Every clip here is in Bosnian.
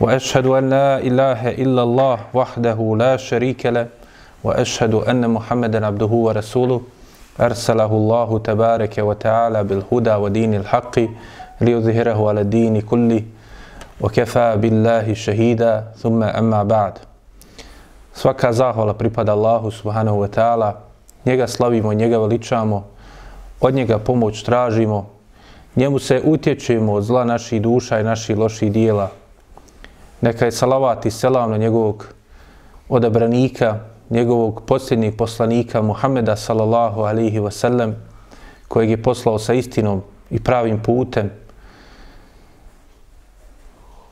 وأشهد أن لا إله إلا الله وحده لا شريك له وأشهد أن محمدا عبده ورسوله أرسله الله تبارك وتعالى بالهدى ودين الحق ليظهره على الدين كله وكفى بالله شهيدا ثم أما بعد سوكا زاهولا بريباد الله سبحانه وتعالى njega slavimo, njega veličamo, od njega pomoć tražimo, njemu se utječemo od zla naših duša i naših loših dijela, Neka je salavat i selam na njegovog odabranika, njegovog posljednjeg poslanika Muhameda sallallahu alihi wasallam, kojeg je poslao sa istinom i pravim putem.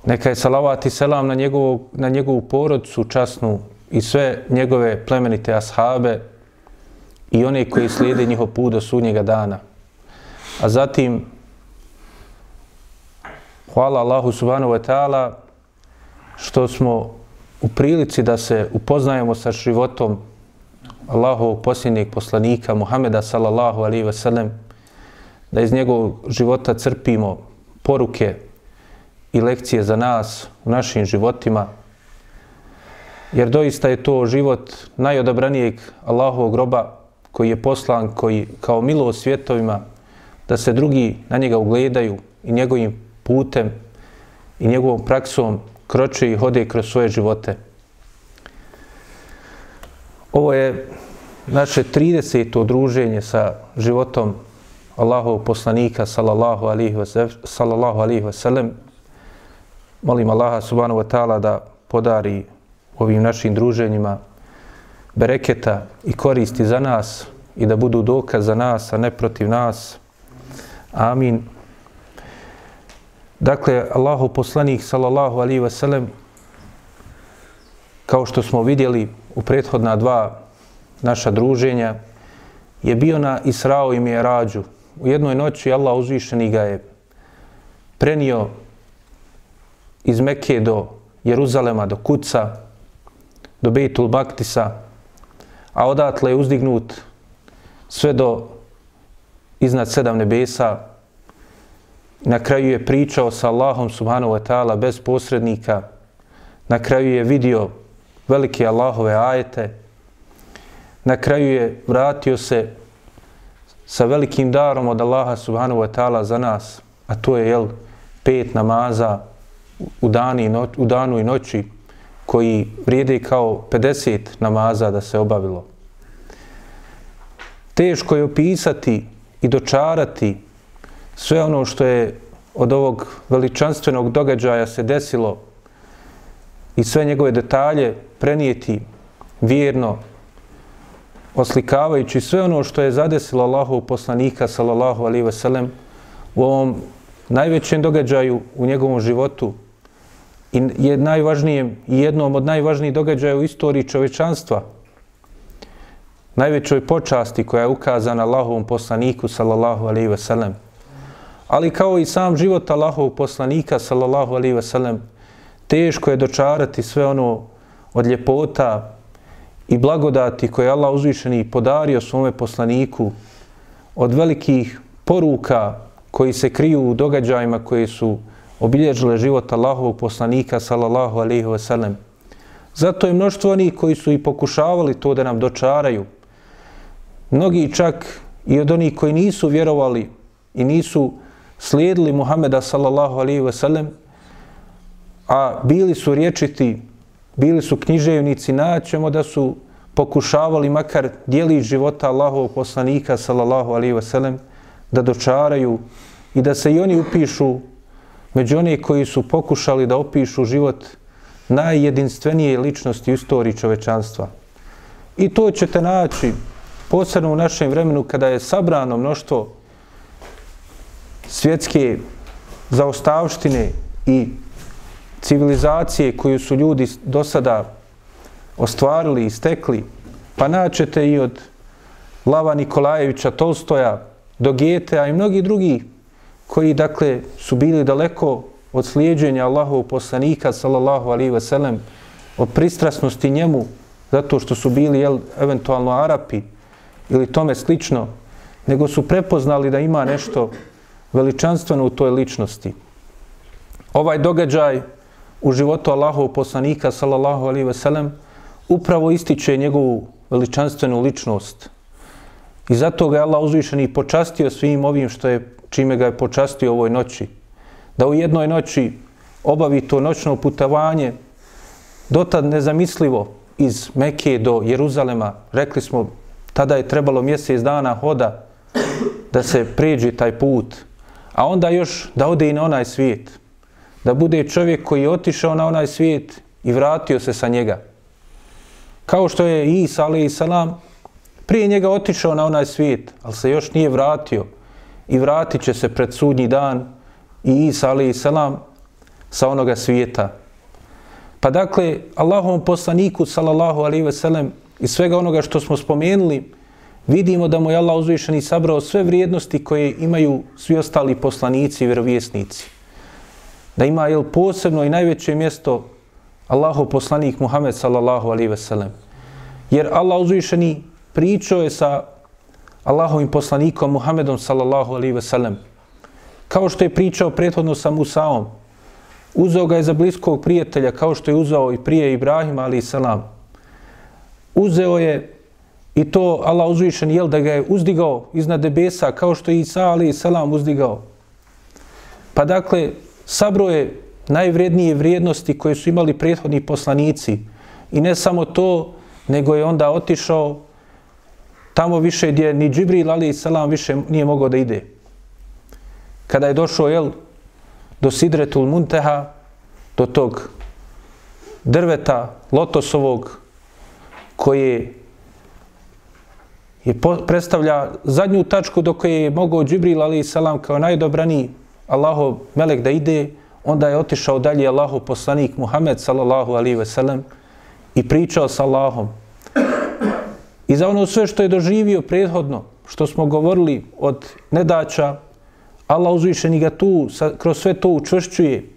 Neka je salavat i selam na, njegovog, na njegovu porodcu časnu i sve njegove plemenite ashabe i one koji slijede njihov put do sudnjega dana. A zatim, hvala Allahu subhanahu wa ta'ala što smo u prilici da se upoznajemo sa životom Allahovog posljednjeg poslanika Muhameda sallallahu alaihi ve sellem, da iz njegovog života crpimo poruke i lekcije za nas u našim životima, jer doista je to život najodabranijeg Allahovog groba koji je poslan koji kao milo svjetovima da se drugi na njega ugledaju i njegovim putem i njegovom praksom kroče i hode kroz svoje živote. Ovo je naše 30. druženje sa životom Allahovog poslanika sallallahu alihi wasallam. Molim Allaha subhanahu wa ta'ala da podari ovim našim druženjima bereketa i koristi za nas i da budu dokaz za nas, a ne protiv nas. Amin. Dakle, Allahu poslanik sallallahu alihi ve sellem kao što smo vidjeli u prethodna dva naša druženja je bio na Israo i Mi'rađu. U jednoj noći Allah uzvišeni ga je prenio iz Mekke do Jeruzalema, do Kuca, do Bejtul Baktisa, a odatle je uzdignut sve do iznad sedam nebesa, na kraju je pričao sa Allahom subhanahu wa ta'ala bez posrednika, na kraju je vidio velike Allahove ajete, na kraju je vratio se sa velikim darom od Allaha subhanahu wa ta'ala za nas, a to je jel, pet namaza u, dani, noć, u danu i noći koji vrijede kao 50 namaza da se obavilo. Teško je opisati i dočarati sve ono što je od ovog veličanstvenog događaja se desilo i sve njegove detalje prenijeti vjerno, oslikavajući sve ono što je zadesilo Allahov poslanika, sallallahu alaihi ve sellem, u ovom najvećem događaju u njegovom životu i je najvažnijem i jednom od najvažnijih događaja u istoriji čovečanstva, najvećoj počasti koja je ukazana Allahovom poslaniku, sallallahu alaihi ve sellem, ali kao i sam život Allahov poslanika sallallahu alaihi ve sellem teško je dočarati sve ono od ljepota i blagodati koje Allah uzvišeni podario svome poslaniku od velikih poruka koji se kriju u događajima koji su obilježile život Allahovog poslanika sallallahu alaihi ve sellem. Zato je mnoštvo onih koji su i pokušavali to da nam dočaraju. Mnogi čak i od onih koji nisu vjerovali i nisu slijedili Muhameda sallallahu alaihi ve sellem, a bili su riječiti, bili su književnici, naćemo da su pokušavali makar dijeli života Allahovog poslanika sallallahu alaihi ve sellem, da dočaraju i da se i oni upišu među one koji su pokušali da opišu život najjedinstvenije ličnosti u istoriji čovečanstva. I to ćete naći posebno u našem vremenu kada je sabrano mnoštvo svjetske zaostavštine i civilizacije koju su ljudi do sada ostvarili i stekli, pa naćete i od Lava Nikolajevića Tolstoja do Getea i mnogi drugi koji, dakle, su bili daleko od slijedženja Allahov poslanika, sallallahu alaihi ve sellem, od pristrasnosti njemu, zato što su bili, jel, eventualno Arapi ili tome slično, nego su prepoznali da ima nešto veličanstveno u toj ličnosti. Ovaj događaj u životu Allahov poslanika, sallallahu alaihi veselem, upravo ističe njegovu veličanstvenu ličnost. I zato ga je Allah uzvišen i počastio svim ovim što je, čime ga je počastio ovoj noći. Da u jednoj noći obavi to noćno putovanje, dotad nezamislivo iz Mekije do Jeruzalema, rekli smo, tada je trebalo mjesec dana hoda da se pređe taj put, a onda još da ode i na onaj svijet, da bude čovjek koji je otišao na onaj svijet i vratio se sa njega. Kao što je Isa, ali i salam, prije njega otišao na onaj svijet, ali se još nije vratio i vratit će se pred sudnji dan i Isa, ali i salam, sa onoga svijeta. Pa dakle, Allahom poslaniku, salallahu alaihi ve sellem, iz svega onoga što smo spomenuli, vidimo da mu je Allah uzvišeni sabrao sve vrijednosti koje imaju svi ostali poslanici i vjerovjesnici. Da ima jel, posebno i najveće mjesto Allahu poslanik Muhammed sallallahu alaihi ve sellem. Jer Allah uzvišeni pričao je sa Allahovim poslanikom Muhammedom sallallahu alaihi ve sellem. Kao što je pričao prethodno sa Musaom. Uzeo ga je za bliskog prijatelja kao što je uzeo i prije Ibrahima alaihi salam. Uzeo je i to Allah uzvišen jel da ga je uzdigao iznad debesa kao što je Isa ali selam uzdigao. Pa dakle, sabro je najvrednije vrijednosti koje su imali prethodni poslanici. I ne samo to, nego je onda otišao tamo više gdje ni Džibril ali selam više nije mogao da ide. Kada je došao jel, do Sidretul Munteha, do tog drveta lotosovog koje je predstavlja zadnju tačku do koje je mogao Džibril ali salam kao najdobrani Allahov melek da ide, onda je otišao dalje Allahov poslanik Muhammed sallallahu alaihi ve sellem i pričao sa Allahom. I za ono sve što je doživio prethodno, što smo govorili od nedača, Allah uzvišeni ga tu, sa, kroz sve to učvršćuje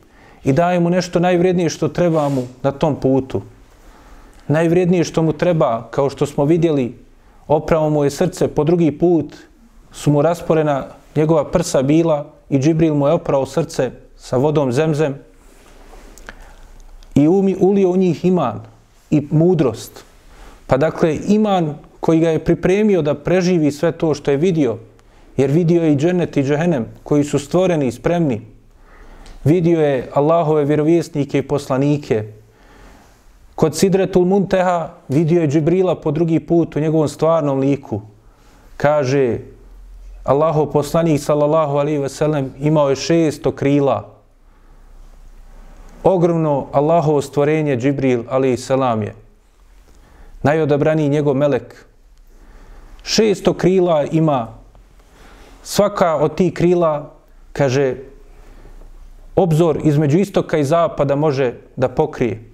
i daje mu nešto najvrednije što treba mu na tom putu. Najvrednije što mu treba, kao što smo vidjeli, oprao mu je srce po drugi put, su mu rasporena njegova prsa bila i Džibril mu je opravo srce sa vodom zemzem i umi, ulio u njih iman i mudrost. Pa dakle, iman koji ga je pripremio da preživi sve to što je vidio, jer vidio je i džennet i džehenem koji su stvoreni i spremni. Vidio je Allahove vjerovjesnike i poslanike. Kod Sidretul Munteha vidio je Džibrila po drugi put u njegovom stvarnom liku. Kaže, Allahov poslanik sallallahu alaihi ve sellem imao je šesto krila. Ogromno Allahovo stvorenje Džibril alaihi selam je najodabraniji njegov melek. Šesto krila ima. Svaka od tih krila, kaže, obzor između istoka i zapada može da pokrije.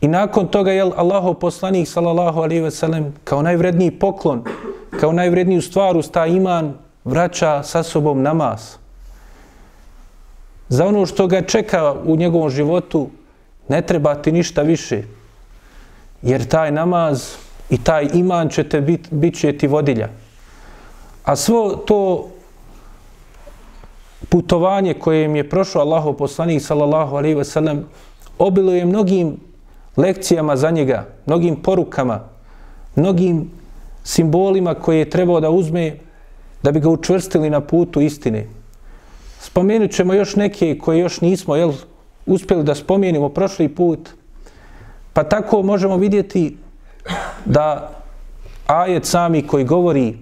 I nakon toga je Allahov poslanik, sallallahu alejhi ve sellem, kao najvredniji poklon, kao najvredniju stvar uz iman, vraća sa sobom namaz. Za ono što ga čeka u njegovom životu, ne treba ti ništa više jer taj namaz i taj iman će te bit, bit će ti vodilja. A svo to putovanje koje im je prošao Allahov poslanik sallallahu alejhi ve sellem obiluje mnogim lekcijama za njega, mnogim porukama, mnogim simbolima koje je trebao da uzme da bi ga učvrstili na putu istine. Spomenut ćemo još neke koje još nismo jel, uspjeli da spomenimo prošli put, Pa tako možemo vidjeti da ajet sami koji govori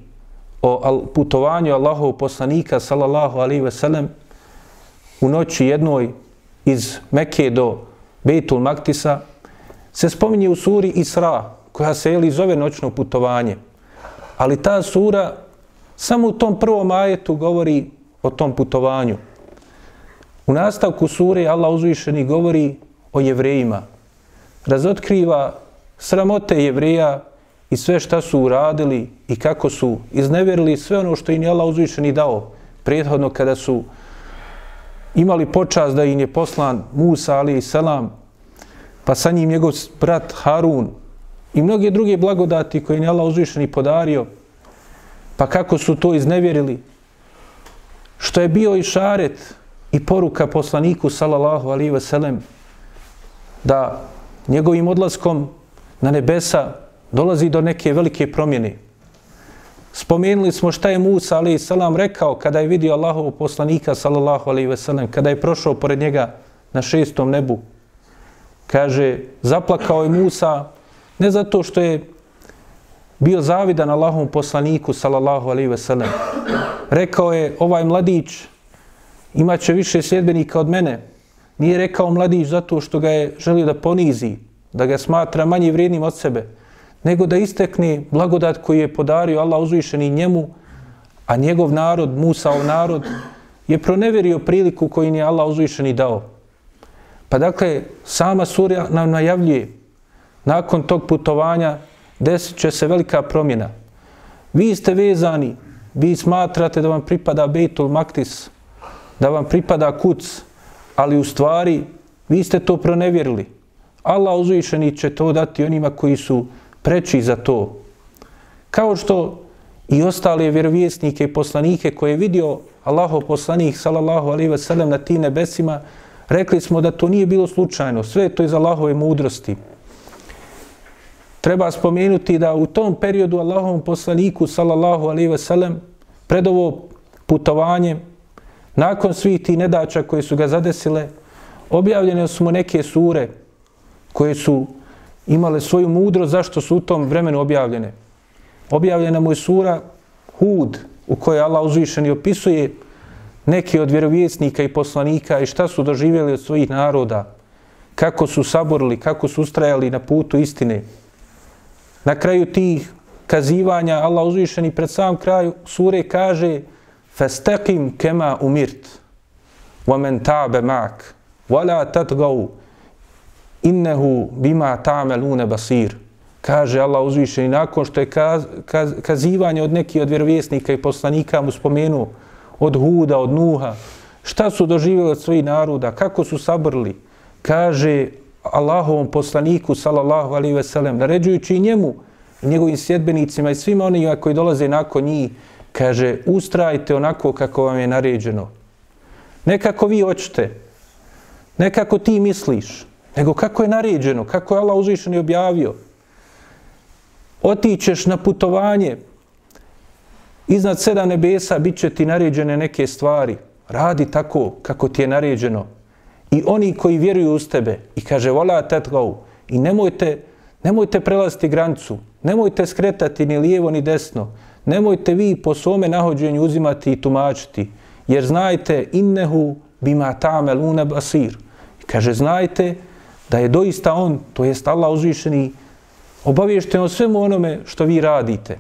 o putovanju Allahov poslanika sallallahu alaihi ve sellem u noći jednoj iz Mekke do Bejtul Maktisa se spominje u suri Isra koja se jeli zove noćno putovanje. Ali ta sura samo u tom prvom ajetu govori o tom putovanju. U nastavku sure Allah uzvišeni govori o jevrejima, razotkriva sramote jevreja i sve šta su uradili i kako su izneverili sve ono što im je Allah uzvišeni dao prethodno kada su imali počast da im je poslan Musa ali i selam pa sa njim njegov brat Harun i mnoge druge blagodati koje je Allah uzvišeni podario pa kako su to iznevjerili što je bio i šaret i poruka poslaniku sallallahu alaihi ve sellem da njegovim odlaskom na nebesa dolazi do neke velike promjene. Spomenuli smo šta je Musa alaihi salam rekao kada je vidio Allahov poslanika sallallahu alaihi ve sellem, kada je prošao pored njega na šestom nebu. Kaže, zaplakao je Musa ne zato što je bio zavidan Allahovom poslaniku sallallahu alaihi ve sellem. Rekao je, ovaj mladić imaće više sljedbenika od mene. Nije rekao mladić zato što ga je želio da ponizi, da ga smatra manje vrijednim od sebe, nego da istekne blagodat koji je podario Allah uzvišeni njemu, a njegov narod, Musaov narod, je proneverio priliku koju je Allah uzvišeni dao. Pa dakle, sama surja nam najavljuje, nakon tog putovanja desit će se velika promjena. Vi ste vezani, vi smatrate da vam pripada Bejtul Maktis, da vam pripada kuc, ali u stvari vi ste to pronevjerili. Allah uzvišeni će to dati onima koji su preči za to. Kao što i ostale vjerovjesnike i poslanike koje je vidio Allahov poslanik sallallahu alaihi ve sellem na tim nebesima, rekli smo da to nije bilo slučajno. Sve to iz Allahove mudrosti. Treba spomenuti da u tom periodu Allahovom poslaniku sallallahu alaihi ve sellem pred ovo putovanje nakon svih tih nedača koje su ga zadesile, objavljene su mu neke sure koje su imale svoju mudrost zašto su u tom vremenu objavljene. Objavljena mu je sura Hud u kojoj Allah uzvišeni opisuje neki od vjerovjesnika i poslanika i šta su doživjeli od svojih naroda, kako su saborili, kako su ustrajali na putu istine. Na kraju tih kazivanja Allah uzvišeni pred sam kraju sure kaže فَاسْتَقِمْ كَمَا أُمِرْتْ وَمَنْ تَعْبَ مَعْكَ وَلَا تَتْغَوْ إِنَّهُ بِمَا تَعْمَلُونَ بَصِيرٌ Kaže Allah uzvišeni, nakon što je kaz, kaz, kazivanje od nekih od vjerovjesnika i poslanika mu spomenu od Huda, od Nuha, šta su doživjeli od svojih naroda, kako su sabrli, kaže Allahovom poslaniku, sallallahu alaihi ve sellem, naređujući njemu, i njegovim sjedbenicima i svima onima koji dolaze nakon njih, kaže, ustrajte onako kako vam je naređeno. Ne kako vi hoćete, ne kako ti misliš, nego kako je naređeno, kako je Allah uzvišen i objavio. Otićeš na putovanje, iznad sedam nebesa bit će ti naređene neke stvari. Radi tako kako ti je naređeno. I oni koji vjeruju uz tebe i kaže, vola tetgau, i nemojte, nemojte prelaziti granicu, nemojte skretati ni lijevo ni desno, nemojte vi po svome nahođenju uzimati i tumačiti, jer znajte innehu bima tamel une basir. Kaže, znajte da je doista on, to jest Allah uzvišeni, obavješten o svemu onome što vi radite.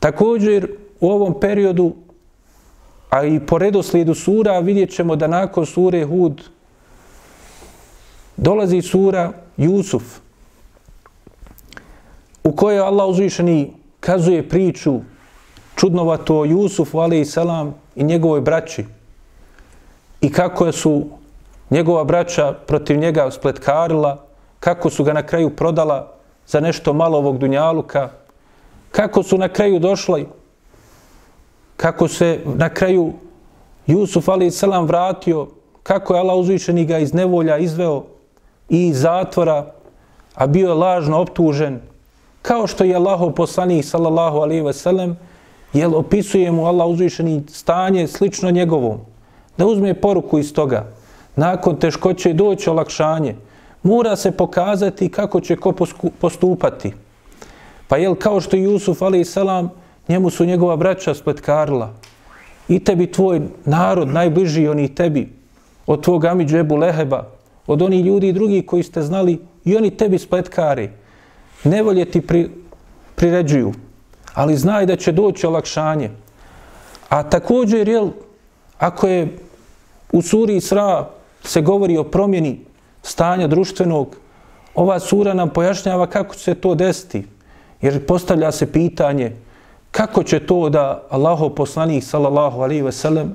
Također, u ovom periodu, a i po redoslijedu sura, vidjet ćemo da nakon sure Hud dolazi sura Jusuf, u kojoj Allah uzvišeni kazuje priču čudnovato o Jusufu, ali i selam, i njegovoj braći. I kako su njegova braća protiv njega spletkarila, kako su ga na kraju prodala za nešto malo ovog dunjaluka, kako su na kraju došli, kako se na kraju Jusuf, ali i selam, vratio, kako je Allah uzvišeni ga iz nevolja izveo i iz zatvora, a bio je lažno optužen, kao što je Allahov poslanik sallallahu alaihi ve sellem jel opisuje mu Allah uzvišeni stanje slično njegovom? Da uzme poruku iz toga. Nakon teškoće doći olakšanje. Mora se pokazati kako će ko postupati pa jel kao što Jusuf, ali i selam njemu su njegova braća spletkarila i tebi tvoj narod najbliži oni tebi od tvog amidžu Ebu Leheba od onih ljudi i drugih koji ste znali i oni tebi spletkari nevolje ti pri, priređuju, ali znaj da će doći olakšanje. A također, jel, ako je u suri Isra se govori o promjeni stanja društvenog, ova sura nam pojašnjava kako će se to desiti. Jer postavlja se pitanje kako će to da Allaho poslanik sallallahu alaihi ve sellem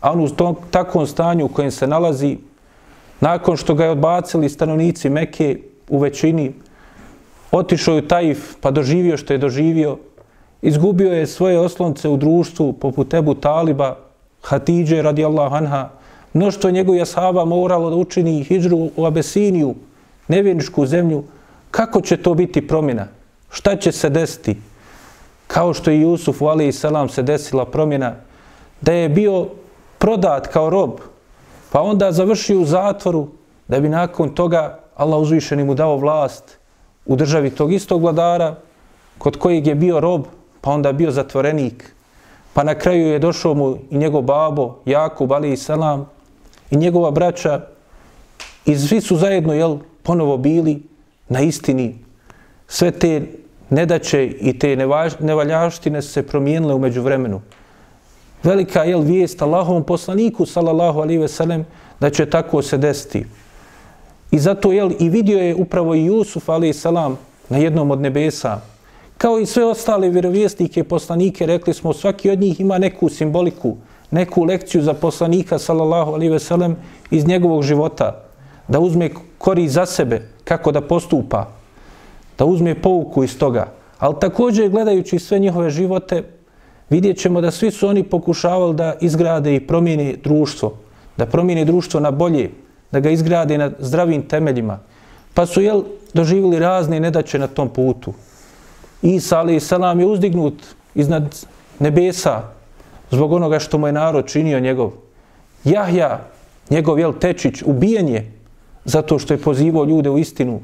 a on u tom, takvom stanju u kojem se nalazi nakon što ga je odbacili stanovnici Mekke u većini otišao u Taif pa doživio što je doživio izgubio je svoje oslonce u društvu poput Ebu Taliba Hatidže radijallahu anha mnoštvo njegovih ashaba moralo da učini hijđru u Abesiniju nevjeničku zemlju. Kako će to biti promjena? Šta će se desiti kao što i Jusuf u alaihi salam se desila promjena, da je bio prodat kao rob, pa onda završio u zatvoru, da bi nakon toga Allah uzvišeni mu dao vlast u državi tog istog vladara, kod kojeg je bio rob, pa onda bio zatvorenik. Pa na kraju je došao mu i njegov babo, Jakub, ali i salam, i njegova braća, i svi su zajedno, jel, ponovo bili na istini. Sve te nedaće i te nevaljaštine se promijenile umeđu vremenu. Velika je vijest Allahovom poslaniku, sallallahu alihi ve sellem, da će tako se desiti. I zato jel, i vidio je upravo i Jusuf, alihi salam, na jednom od nebesa. Kao i sve ostale vjerovjesnike i poslanike, rekli smo, svaki od njih ima neku simboliku, neku lekciju za poslanika, sallallahu alihi ve sellem, iz njegovog života. Da uzme kori za sebe, kako da postupa da uzme pouku iz toga. Ali također gledajući sve njihove živote, vidjet ćemo da svi su oni pokušavali da izgrade i promijene društvo. Da promijene društvo na bolje, da ga izgrade na zdravim temeljima. Pa su jel, doživjeli razne nedaće na tom putu. Isa ali selam, je uzdignut iznad nebesa zbog onoga što mu je narod činio njegov. Jahja, njegov jel, tečić, ubijen je zato što je pozivao ljude u istinu,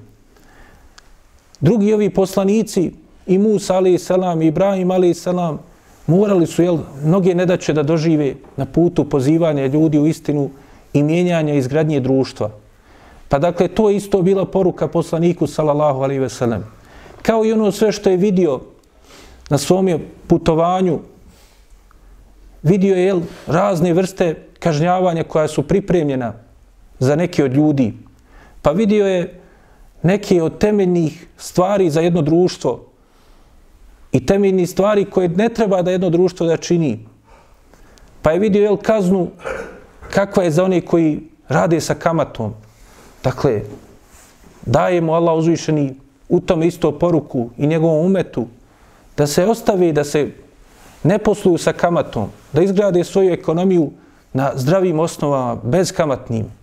Drugi ovi poslanici, i Musa alaih salam, i Ibrahim alaih salam, morali su jel, mnoge nedaće da dožive na putu pozivanja ljudi u istinu i mijenjanja izgradnje društva. Pa dakle, to je isto bila poruka poslaniku sallallahu alaihi ve sellem. Kao i ono sve što je vidio na svom putovanju, vidio je jel, razne vrste kažnjavanja koja su pripremljena za neke od ljudi. Pa vidio je neke od temeljnih stvari za jedno društvo i temeljni stvari koje ne treba da jedno društvo da čini. Pa je vidio jel, kaznu kakva je za one koji rade sa kamatom. Dakle, daje mu Allah uzvišeni u tom isto poruku i njegovom umetu da se ostavi, da se ne posluju sa kamatom, da izgrade svoju ekonomiju na zdravim osnovama, bez kamatnim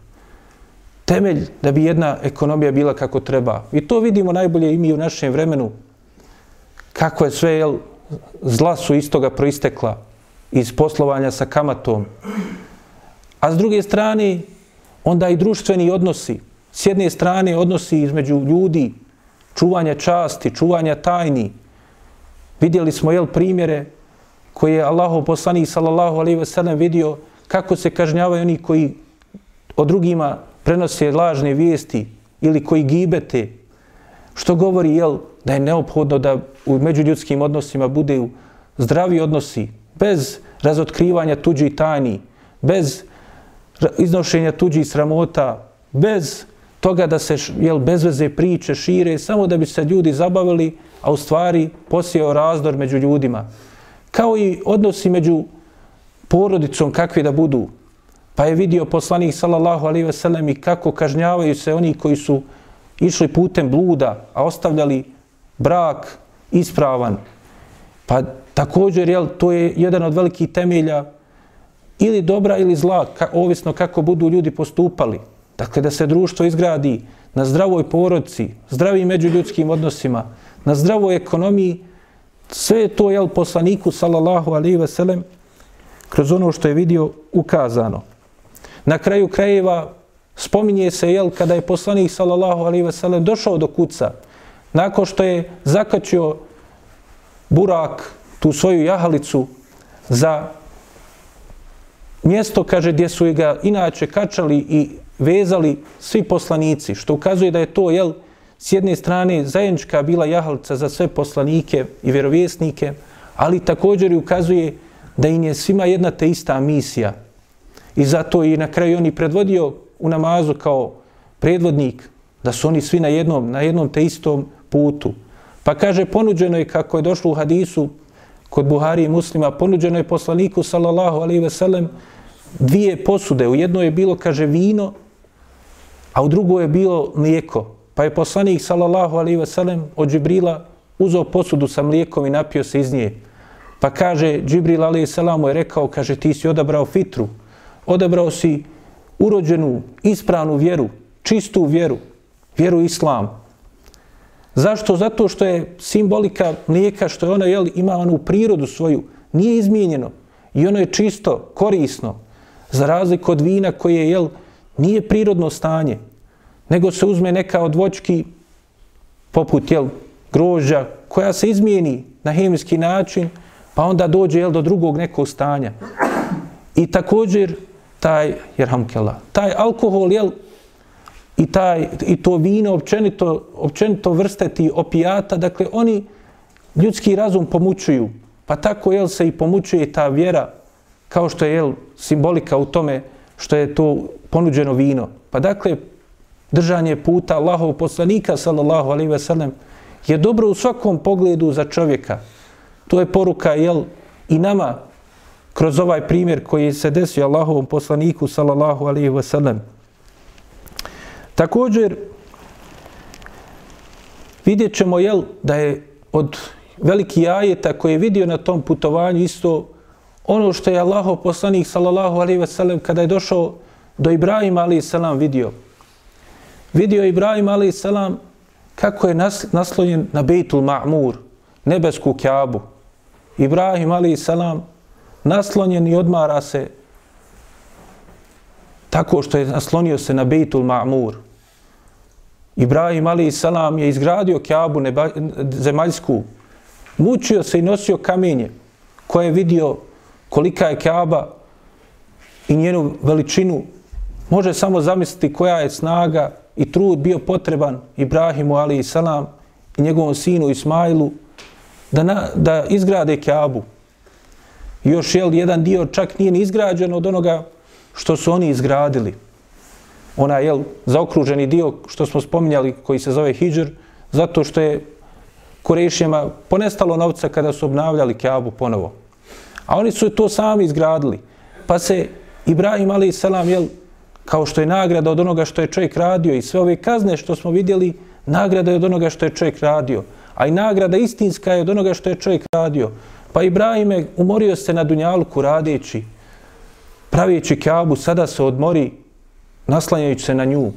temelj da bi jedna ekonomija bila kako treba. I to vidimo najbolje i mi u našem vremenu. Kako je sve, jel, zla su istoga proistekla iz poslovanja sa kamatom. A s druge strane, onda i društveni odnosi. S jedne strane, odnosi između ljudi, čuvanja časti, čuvanja tajni. Vidjeli smo, jel, primjere koje je Allahov poslanik, sallallahu alaihi ve sellem, vidio kako se kažnjavaju oni koji o drugima prenose lažne vijesti ili koji gibete, što govori jel, da je neophodno da u međuljudskim odnosima bude zdravi odnosi, bez razotkrivanja tuđih tajni, bez iznošenja tuđih sramota, bez toga da se jel, bez veze priče šire, samo da bi se ljudi zabavili, a u stvari posijeo razdor među ljudima. Kao i odnosi među porodicom kakvi da budu, Pa je vidio poslanik sallallahu alaihi ve sellem i kako kažnjavaju se oni koji su išli putem bluda, a ostavljali brak ispravan. Pa također, jel, to je jedan od velikih temelja ili dobra ili zla, ka, ovisno kako budu ljudi postupali. Dakle, da se društvo izgradi na zdravoj porodci, zdravim međuljudskim odnosima, na zdravoj ekonomiji, sve je to, jel, poslaniku, sallallahu alaihi ve sellem, kroz ono što je vidio ukazano. Na kraju krajeva spominje se jel kada je poslanik sallallahu alejhi ve sellem došao do kuca nakon što je zakačio burak tu svoju jahalicu za mjesto kaže gdje su ga inače kačali i vezali svi poslanici što ukazuje da je to jel s jedne strane zajednička bila jahalica za sve poslanike i vjerovjesnike ali također i ukazuje da im je svima jedna te ista misija. I zato i na kraju oni predvodio u namazu kao predvodnik da su oni svi na jednom, na jednom te istom putu. Pa kaže, ponuđeno je kako je došlo u hadisu kod Buhari i muslima, ponuđeno je poslaniku, sallallahu alaihi ve sellem, dvije posude. U jednoj je bilo, kaže, vino, a u drugoj je bilo mlijeko. Pa je poslanik, sallallahu alaihi ve sellem, od Džibrila uzao posudu sa mlijekom i napio se iz nje. Pa kaže, Džibril alaihi salamu je rekao, kaže, ti si odabrao fitru, odabrao si urođenu, ispravnu vjeru, čistu vjeru, vjeru islam. Zašto? Zato što je simbolika mlijeka, što je ona jel, ima onu prirodu svoju, nije izmijenjeno i ono je čisto, korisno, za razliku od vina koje jel, nije prirodno stanje, nego se uzme neka od voćki poput jel, grožđa koja se izmijeni na hemijski način, pa onda dođe jel, do drugog nekog stanja. I također taj, jer hamkela, taj alkohol, jel, i, taj, i to vino, općenito, općenito vrste ti opijata, dakle, oni ljudski razum pomučuju. Pa tako, jel, se i pomučuje ta vjera, kao što je, jel, simbolika u tome što je to ponuđeno vino. Pa dakle, držanje puta Allahov poslanika, sallallahu alaihi ve sellem, je dobro u svakom pogledu za čovjeka. To je poruka, jel, i nama, kroz ovaj primjer koji se desio Allahovom poslaniku, sallallahu alaihi ve sellem. Također, vidjet ćemo, jel, da je od veliki ajeta koji je vidio na tom putovanju isto ono što je Allahov poslanik, sallallahu alaihi ve sellem, kada je došao do Ibrahima, alaihi salam, vidio. Vidio je Ibrahim, alaihi salam, kako je naslonjen na Bejtul Ma'mur, nebesku kjabu. Ibrahim, alaihi salam, naslonjen i odmara se tako što je naslonio se na Bejtul Ma'mur. Ibrahim Ali salam je izgradio kjabu neba, zemaljsku, mučio se i nosio kamenje koje je vidio kolika je kjaba i njenu veličinu. Može samo zamisliti koja je snaga i trud bio potreban Ibrahimu Ali salam i njegovom sinu Ismailu da, na, da izgrade kjabu još jel, jedan dio čak nije ni izgrađen od onoga što su oni izgradili. Ona je zaokruženi dio što smo spominjali koji se zove Hidžr, zato što je Kurešijama ponestalo novca kada su obnavljali Kjabu ponovo. A oni su to sami izgradili. Pa se Ibrahim Ali Salam, jel, kao što je nagrada od onoga što je čovjek radio i sve ove kazne što smo vidjeli, nagrada je od onoga što je čovjek radio. A i nagrada istinska je od onoga što je čovjek radio. Pa Ibrahime umorio se na Dunjalku radeći, pravijeći kjabu, sada se odmori, naslanjajući se na nju.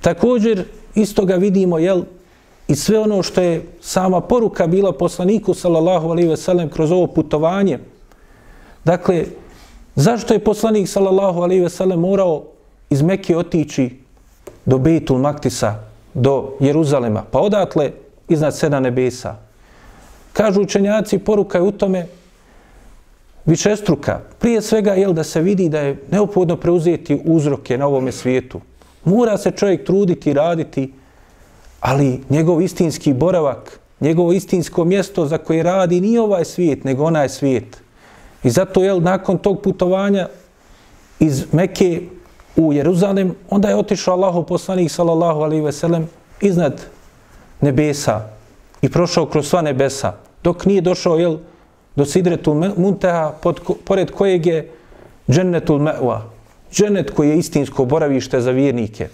Također, isto ga vidimo, jel, i sve ono što je sama poruka bila poslaniku, sallallahu alaihi ve sellem, kroz ovo putovanje. Dakle, zašto je poslanik, sallallahu alaihi ve sellem, morao iz Mekke otići do Betul Maktisa, do Jeruzalema, pa odatle iznad sedam nebesa. Kažu učenjaci, poruka je u tome višestruka. Prije svega je da se vidi da je neophodno preuzeti uzroke na ovome svijetu. Mora se čovjek truditi i raditi, ali njegov istinski boravak, njegovo istinsko mjesto za koje radi nije ovaj svijet, nego onaj svijet. I zato je nakon tog putovanja iz Mekke u Jeruzalem, onda je otišao Allahu poslanik sallallahu alaihi ve sellem iznad nebesa i prošao kroz sva nebesa dok nije došao jel, do Sidretul Munteha, pod, pored kojeg je Džennetul Me'wa, džennet koji je istinsko boravište za vjernike.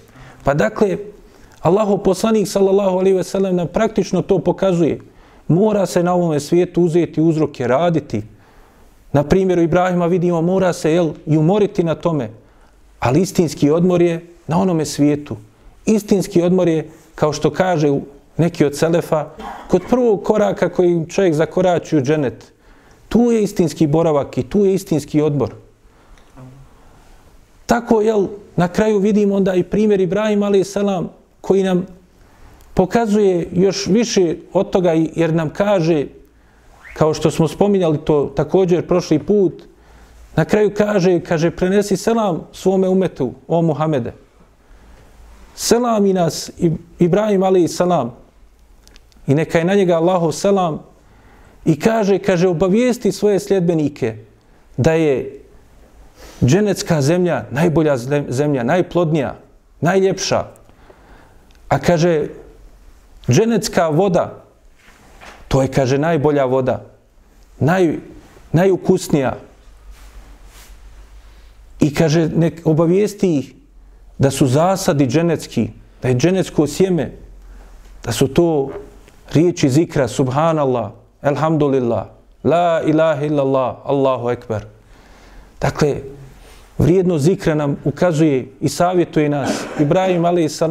Pa dakle, Allahu poslanik sallallahu alaihi ve sellem nam praktično to pokazuje. Mora se na ovome svijetu uzeti uzroke, raditi. Na primjeru Ibrahima vidimo, mora se jel, i umoriti na tome. Ali istinski odmor je na onome svijetu. Istinski odmor je, kao što kaže neki od Selefa, kod prvog koraka koji čovjek zakorači u dženet, tu je istinski boravak i tu je istinski odbor. Tako, jel, na kraju vidimo onda i primjer Ibrahim a.s. koji nam pokazuje još više od toga jer nam kaže, kao što smo spominjali to također prošli put, na kraju kaže, kaže, prenesi selam svome umetu, o Muhamede. Selam i nas, Ibrahim a.s i neka je na njega Allahov selam i kaže, kaže, obavijesti svoje sljedbenike da je dženecka zemlja najbolja zemlja, najplodnija, najljepša. A kaže, dženecka voda, to je, kaže, najbolja voda, naj, najukusnija. I kaže, nek obavijesti ih da su zasadi dženecki, da je dženecko sjeme, da su to riječi zikra, subhanallah, elhamdulillah, la ilaha illallah, Allahu ekber. Dakle, vrijedno zikra nam ukazuje i savjetuje nas, Ibrahim a.s.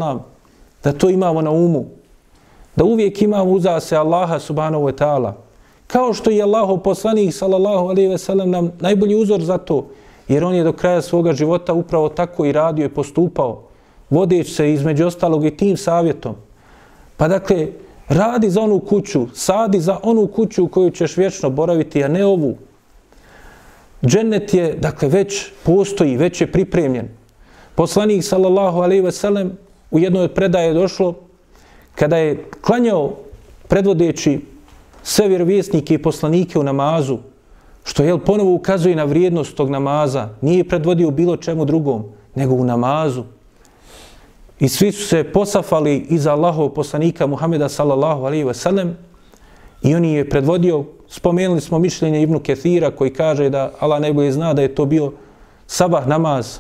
da to imamo na umu, da uvijek imamo uza se Allaha subhanahu wa ta'ala, kao što je Allahu poslanik sallallahu alaihi ve sellem nam najbolji uzor za to, jer on je do kraja svoga života upravo tako i radio i postupao, vodeći se između ostalog i tim savjetom. Pa dakle, radi za onu kuću, sadi za onu kuću u koju ćeš vječno boraviti, a ne ovu. Džennet je, dakle, već postoji, već je pripremljen. Poslanik, sallallahu alaihi ve sellem, u jednoj od predaje došlo, kada je klanjao predvodeći sve vjerovjesnike i poslanike u namazu, što je ponovo ukazuje na vrijednost tog namaza, nije predvodio bilo čemu drugom, nego u namazu. I svi su se posafali iza Allahov poslanika Muhameda sallallahu alaihi ve sellem i on je predvodio, spomenuli smo mišljenje Ibnu Kethira koji kaže da Allah najbolje zna da je to bio sabah namaz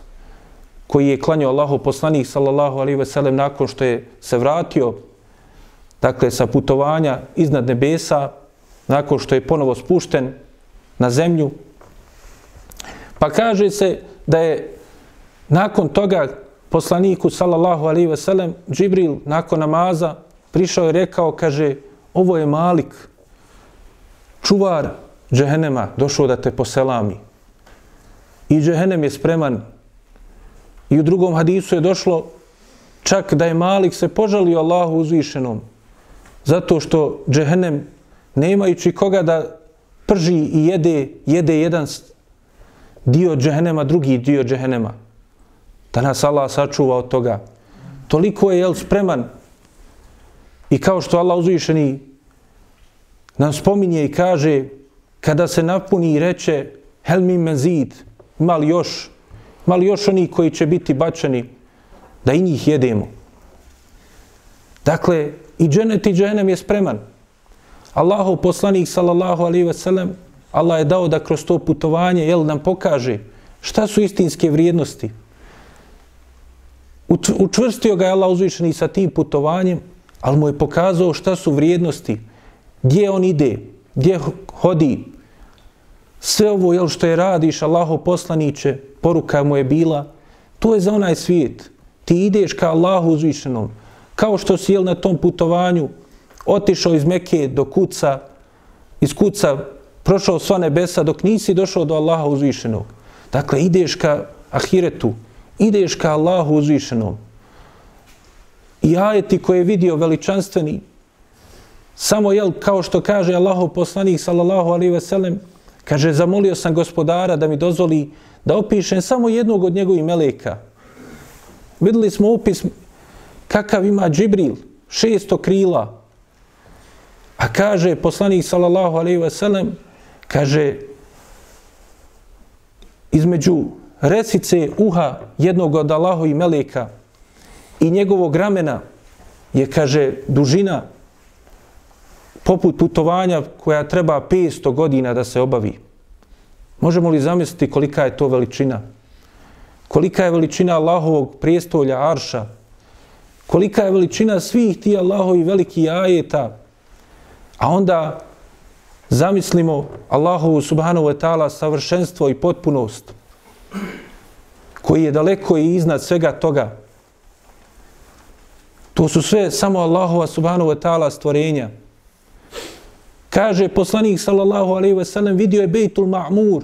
koji je klanio Allahov poslanik sallallahu alaihi ve sellem nakon što je se vratio dakle sa putovanja iznad nebesa nakon što je ponovo spušten na zemlju. Pa kaže se da je nakon toga poslaniku sallallahu alaihi ve sellem Džibril nakon namaza prišao i rekao, kaže, ovo je Malik, čuvar džehenema, došao da te poselami. I džehenem je spreman. I u drugom hadisu je došlo čak da je Malik se požalio Allahu uzvišenom zato što džehennem nemajući koga da prži i jede, jede jedan dio džehennema, drugi dio džehennema. Da nas Allah sačuva od toga. Toliko je jel spreman i kao što Allah uzvišeni nam spominje i kaže kada se napuni i reče hel mi mezid, ima li još, ima li još oni koji će biti bačeni da i njih jedemo. Dakle, i dženet i dženem je spreman. Allahov poslanik sallallahu alaihi ve sellem Allah je dao da kroz to putovanje jel, nam pokaže šta su istinske vrijednosti. Učvrstio ga je Allah uzvišeni sa tim putovanjem, ali mu je pokazao šta su vrijednosti, gdje on ide, gdje hodi. Sve ovo jel, što je radiš, Allahov poslaniće, poruka mu je bila, to je za onaj svijet. Ti ideš ka Allahu uzvišenom, kao što si jel, na tom putovanju otišao iz Mekije do kuca, iz kuca prošao sva nebesa dok nisi došao do Allaha uzvišenog. Dakle, ideš ka ahiretu, ideš ka Allahu uzvišenom. I ajeti koje je vidio veličanstveni, samo jel, kao što kaže Allahu poslanik sallallahu alaihi ve sellem, kaže, zamolio sam gospodara da mi dozvoli da opišem samo jednog od njegovih meleka. Videli smo upis kakav ima Džibril, šesto krila, A kaže poslanik sallallahu alejhi ve sellem kaže između resice uha jednog od Allahovih meleka i njegovog ramena je, kaže, dužina poput putovanja koja treba 500 godina da se obavi. Možemo li zamisliti kolika je to veličina? Kolika je veličina Allahovog prijestolja Arša? Kolika je veličina svih ti Allahovi veliki ajeta A onda zamislimo Allahu subhanahu wa ta'ala savršenstvo i potpunost koji je daleko i iznad svega toga. To su sve samo Allahova subhanahu wa ta'ala stvorenja. Kaže poslanik sallallahu alaihi wa sallam vidio je Bejtul Ma'mur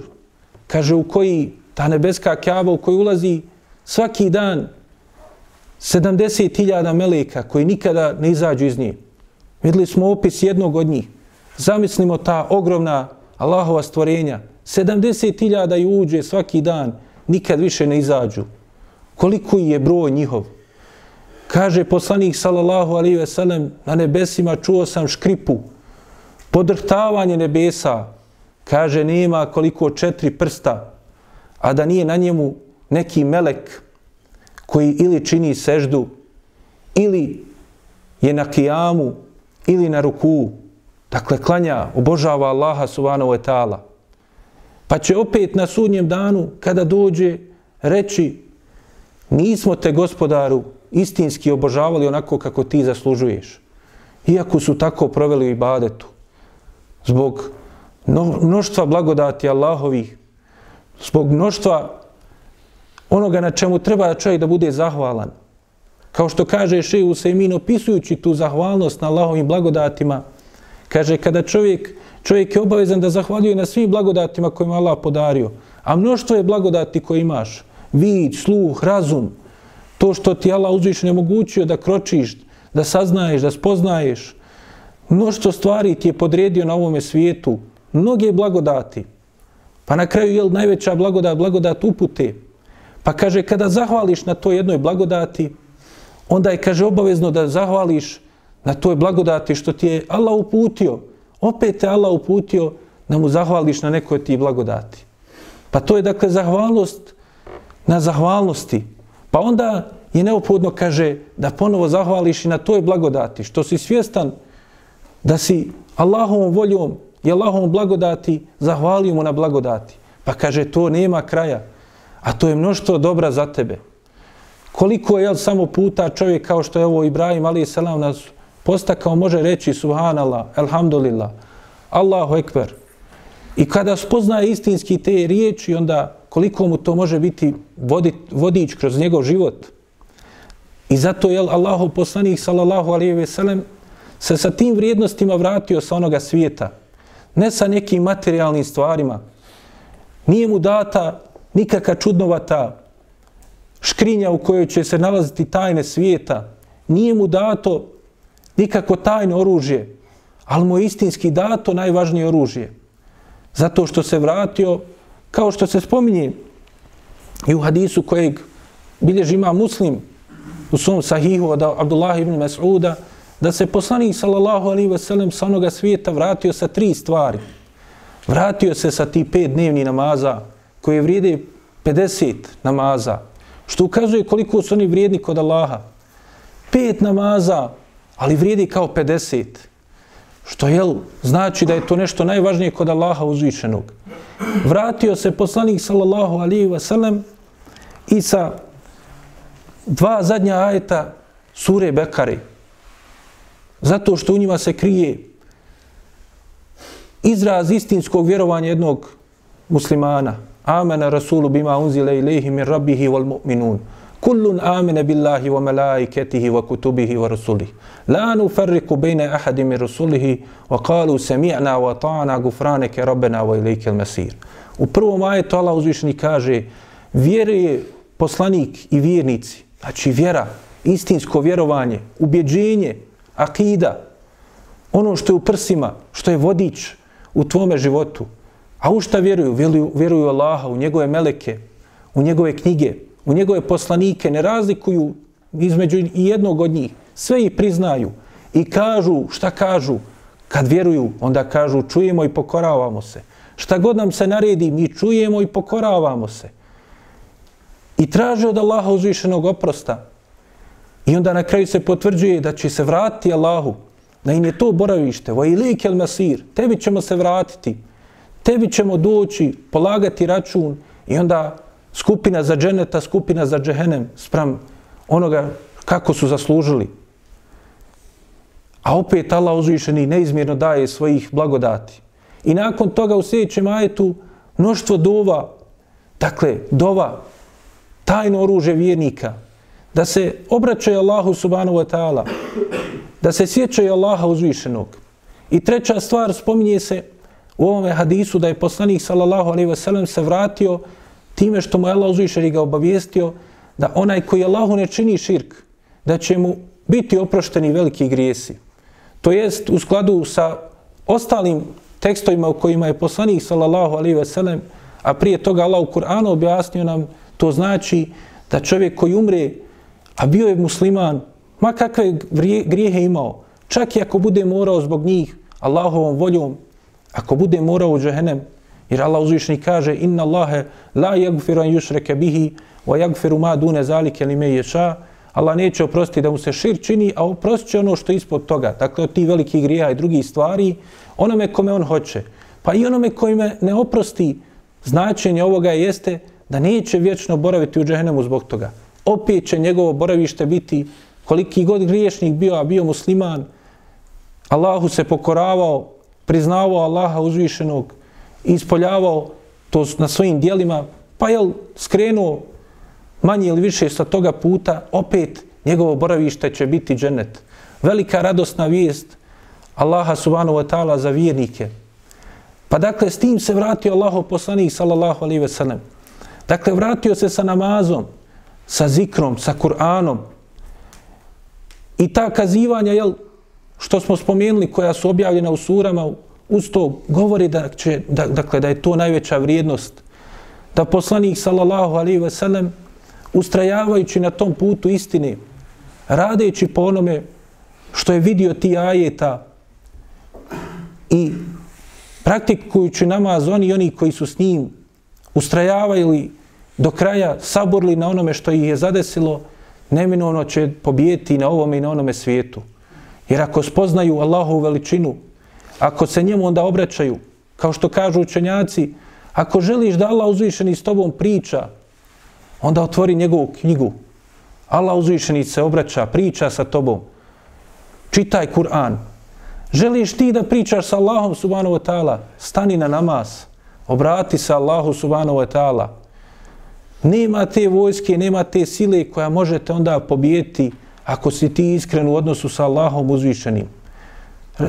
kaže u koji ta nebeska kjava u koji ulazi svaki dan 70.000 meleka koji nikada ne izađu iz nje. Vidli smo opis jednog od njih. Zamislimo ta ogromna Allahova stvorenja. 70.000 ju uđe svaki dan, nikad više ne izađu. Koliko je broj njihov? Kaže poslanik sallallahu alaihi ve sellem, na nebesima čuo sam škripu, podrhtavanje nebesa, kaže nema koliko četiri prsta, a da nije na njemu neki melek koji ili čini seždu, ili je na kijamu ili na ruku, dakle klanja, obožava Allaha subhanahu wa ta'ala, pa će opet na sudnjem danu, kada dođe, reći nismo te gospodaru istinski obožavali onako kako ti zaslužuješ. Iako su tako proveli ibadetu. Zbog mnoštva blagodati Allahovih, zbog mnoštva onoga na čemu treba čovjek da bude zahvalan. Kao što kaže Šeju Sejmin opisujući tu zahvalnost na Allahovim blagodatima, kaže kada čovjek, čovjek je obavezan da zahvaljuje na svim blagodatima kojima Allah podario, a mnoštvo je blagodati koje imaš, vid, sluh, razum, to što ti Allah uzvišen je mogućio da kročiš, da saznaješ, da spoznaješ, mnoštvo stvari ti je podredio na ovome svijetu, mnoge blagodati. Pa na kraju je najveća blagodat, blagodat upute. Pa kaže, kada zahvališ na to jednoj blagodati, onda je, kaže, obavezno da zahvališ na toj blagodati što ti je Allah uputio. Opet te Allah uputio da mu zahvališ na nekoj ti blagodati. Pa to je, dakle, zahvalnost na zahvalnosti. Pa onda je neophodno, kaže, da ponovo zahvališ i na toj blagodati, što si svjestan da si Allahovom voljom i Allahovom blagodati zahvalio mu na blagodati. Pa kaže, to nema kraja, a to je mnoštvo dobra za tebe. Koliko je jel, samo puta čovjek kao što je ovo Ibrahim, ali je selam nas postakao, može reći subhanallah, elhamdulillah, Allahu ekber. I kada spoznaje istinski te riječi, onda koliko mu to može biti vodit, vodič kroz njegov život. I zato je Allahu poslanik sallallahu alejhi ve sellem se sa tim vrijednostima vratio sa onoga svijeta. Ne sa nekim materijalnim stvarima. Nije mu data nikakva čudnovata škrinja u kojoj će se nalaziti tajne svijeta. Nije mu dato nikako tajno oružje, ali mu je istinski dato najvažnije oružje. Zato što se vratio kao što se spominje i u hadisu kojeg bilježi ima muslim u svom sahihu od Abdullah ibn Mas'uda, da se poslanik sallallahu alaihi ve sellem sa onoga svijeta vratio sa tri stvari. Vratio se sa ti pet dnevni namaza koje vrijede 50 namaza, što ukazuje koliko su oni vrijedni kod Allaha. Pet namaza, ali vrijedi kao 50. Što jel, znači da je to nešto najvažnije kod Allaha uzvišenog vratio se poslanik sallallahu alihi wasallam i sa dva zadnja ajeta sure Bekare. Zato što u njima se krije izraz istinskog vjerovanja jednog muslimana. Amena rasulu bima unzile ilaihi min rabbihi wal mu'minun. Kullun amene billahi wa melaiketihi wa kutubihi wa rasulihi. La nufarriku bejne ahadi min rasulihi wa kalu sami'na wa ta'ana gufraneke rabbena wa ilike masir. U prvom ajetu Allah uzvišni kaže vjeruje poslanik i vjernici, znači vjera, istinsko vjerovanje, ubjeđenje, akida, ono što je u prsima, što je vodič u tvome životu. A u šta vjeruju? Vjeruju, vjeruju Allaha, u njegove meleke, u njegove knjige, u njegove poslanike, ne razlikuju između jednog od njih. Sve ih priznaju i kažu, šta kažu? Kad vjeruju, onda kažu, čujemo i pokoravamo se. Šta god nam se naredi, mi čujemo i pokoravamo se. I traže od Allaha uzvišenog oprosta. I onda na kraju se potvrđuje da će se vratiti Allahu, da im je to boravište, va ilik el masir, tebi ćemo se vratiti, tebi ćemo doći, polagati račun i onda skupina za dženeta, skupina za džehenem, sprem onoga kako su zaslužili. A opet Allah uzvišeni neizmjerno daje svojih blagodati. I nakon toga u sljedećem ajetu mnoštvo dova, dakle, dova, tajno oružje vjernika, da se obraćaju Allahu subhanahu wa ta'ala, da se sjećaju Allaha uzvišenog. I treća stvar spominje se u ovome hadisu da je poslanik sallallahu alaihi ve sellem se vratio time što mu je Allah uzvišen ga obavijestio da onaj koji Allahu ne čini širk, da će mu biti oprošteni veliki grijesi. To jest u skladu sa ostalim tekstovima u kojima je poslanik sallallahu alaihi ve sellem, a prije toga Allah u Kur'anu objasnio nam, to znači da čovjek koji umre, a bio je musliman, ma kakve grijehe imao, čak i ako bude morao zbog njih, Allahovom voljom, ako bude morao u džehennem, jer Allah uzvišni kaže, inna Allahe la jagfiru an yushreke bihi, wa jagfiru ma dune zalike li me ješa, Allah neće oprostiti da mu se šir čini, a oprostit će ono što je ispod toga. Dakle, od tih velikih grija i drugih stvari, onome kome on hoće. Pa i onome kojime ne oprosti, značenje ovoga jeste da neće vječno boraviti u džehennemu zbog toga. Opet će njegovo boravište biti koliki god griješnik bio, a bio musliman, Allahu se pokoravao, priznavao Allaha uzvišenog, ispoljavao to na svojim dijelima, pa je skrenuo manje ili više sa toga puta, opet njegovo boravište će biti dženet. Velika radosna vijest Allaha subhanahu wa ta'ala za vjernike. Pa dakle, s tim se vratio Allahov poslanik, sallallahu alaihi ve sellem. Dakle, vratio se sa namazom, sa zikrom, sa Kur'anom. I ta kazivanja, jel, što smo spomenuli, koja su objavljena u surama, uz to govori da, će, da, dakle, da je to najveća vrijednost. Da poslanik, sallallahu alaihi ve sellem, ustrajavajući na tom putu istine, radeći po onome što je vidio ti ajeta i praktikujući namaz oni i oni koji su s njim ustrajavali do kraja, saborli na onome što ih je zadesilo, neminovno će pobijeti na ovome i na onome svijetu. Jer ako spoznaju Allahovu veličinu, ako se njemu onda obraćaju, kao što kažu učenjaci, ako želiš da Allah uzvišeni s tobom priča, onda otvori njegovu knjigu. Allah uzvišeni se obraća, priča sa tobom. Čitaj Kur'an. Želiš ti da pričaš sa Allahom subhanahu wa ta'ala? Stani na namaz. Obrati se Allahu subhanahu wa ta'ala. Nema te vojske, nema te sile koja možete onda pobijeti ako si ti iskren u odnosu sa Allahom uzvišenim.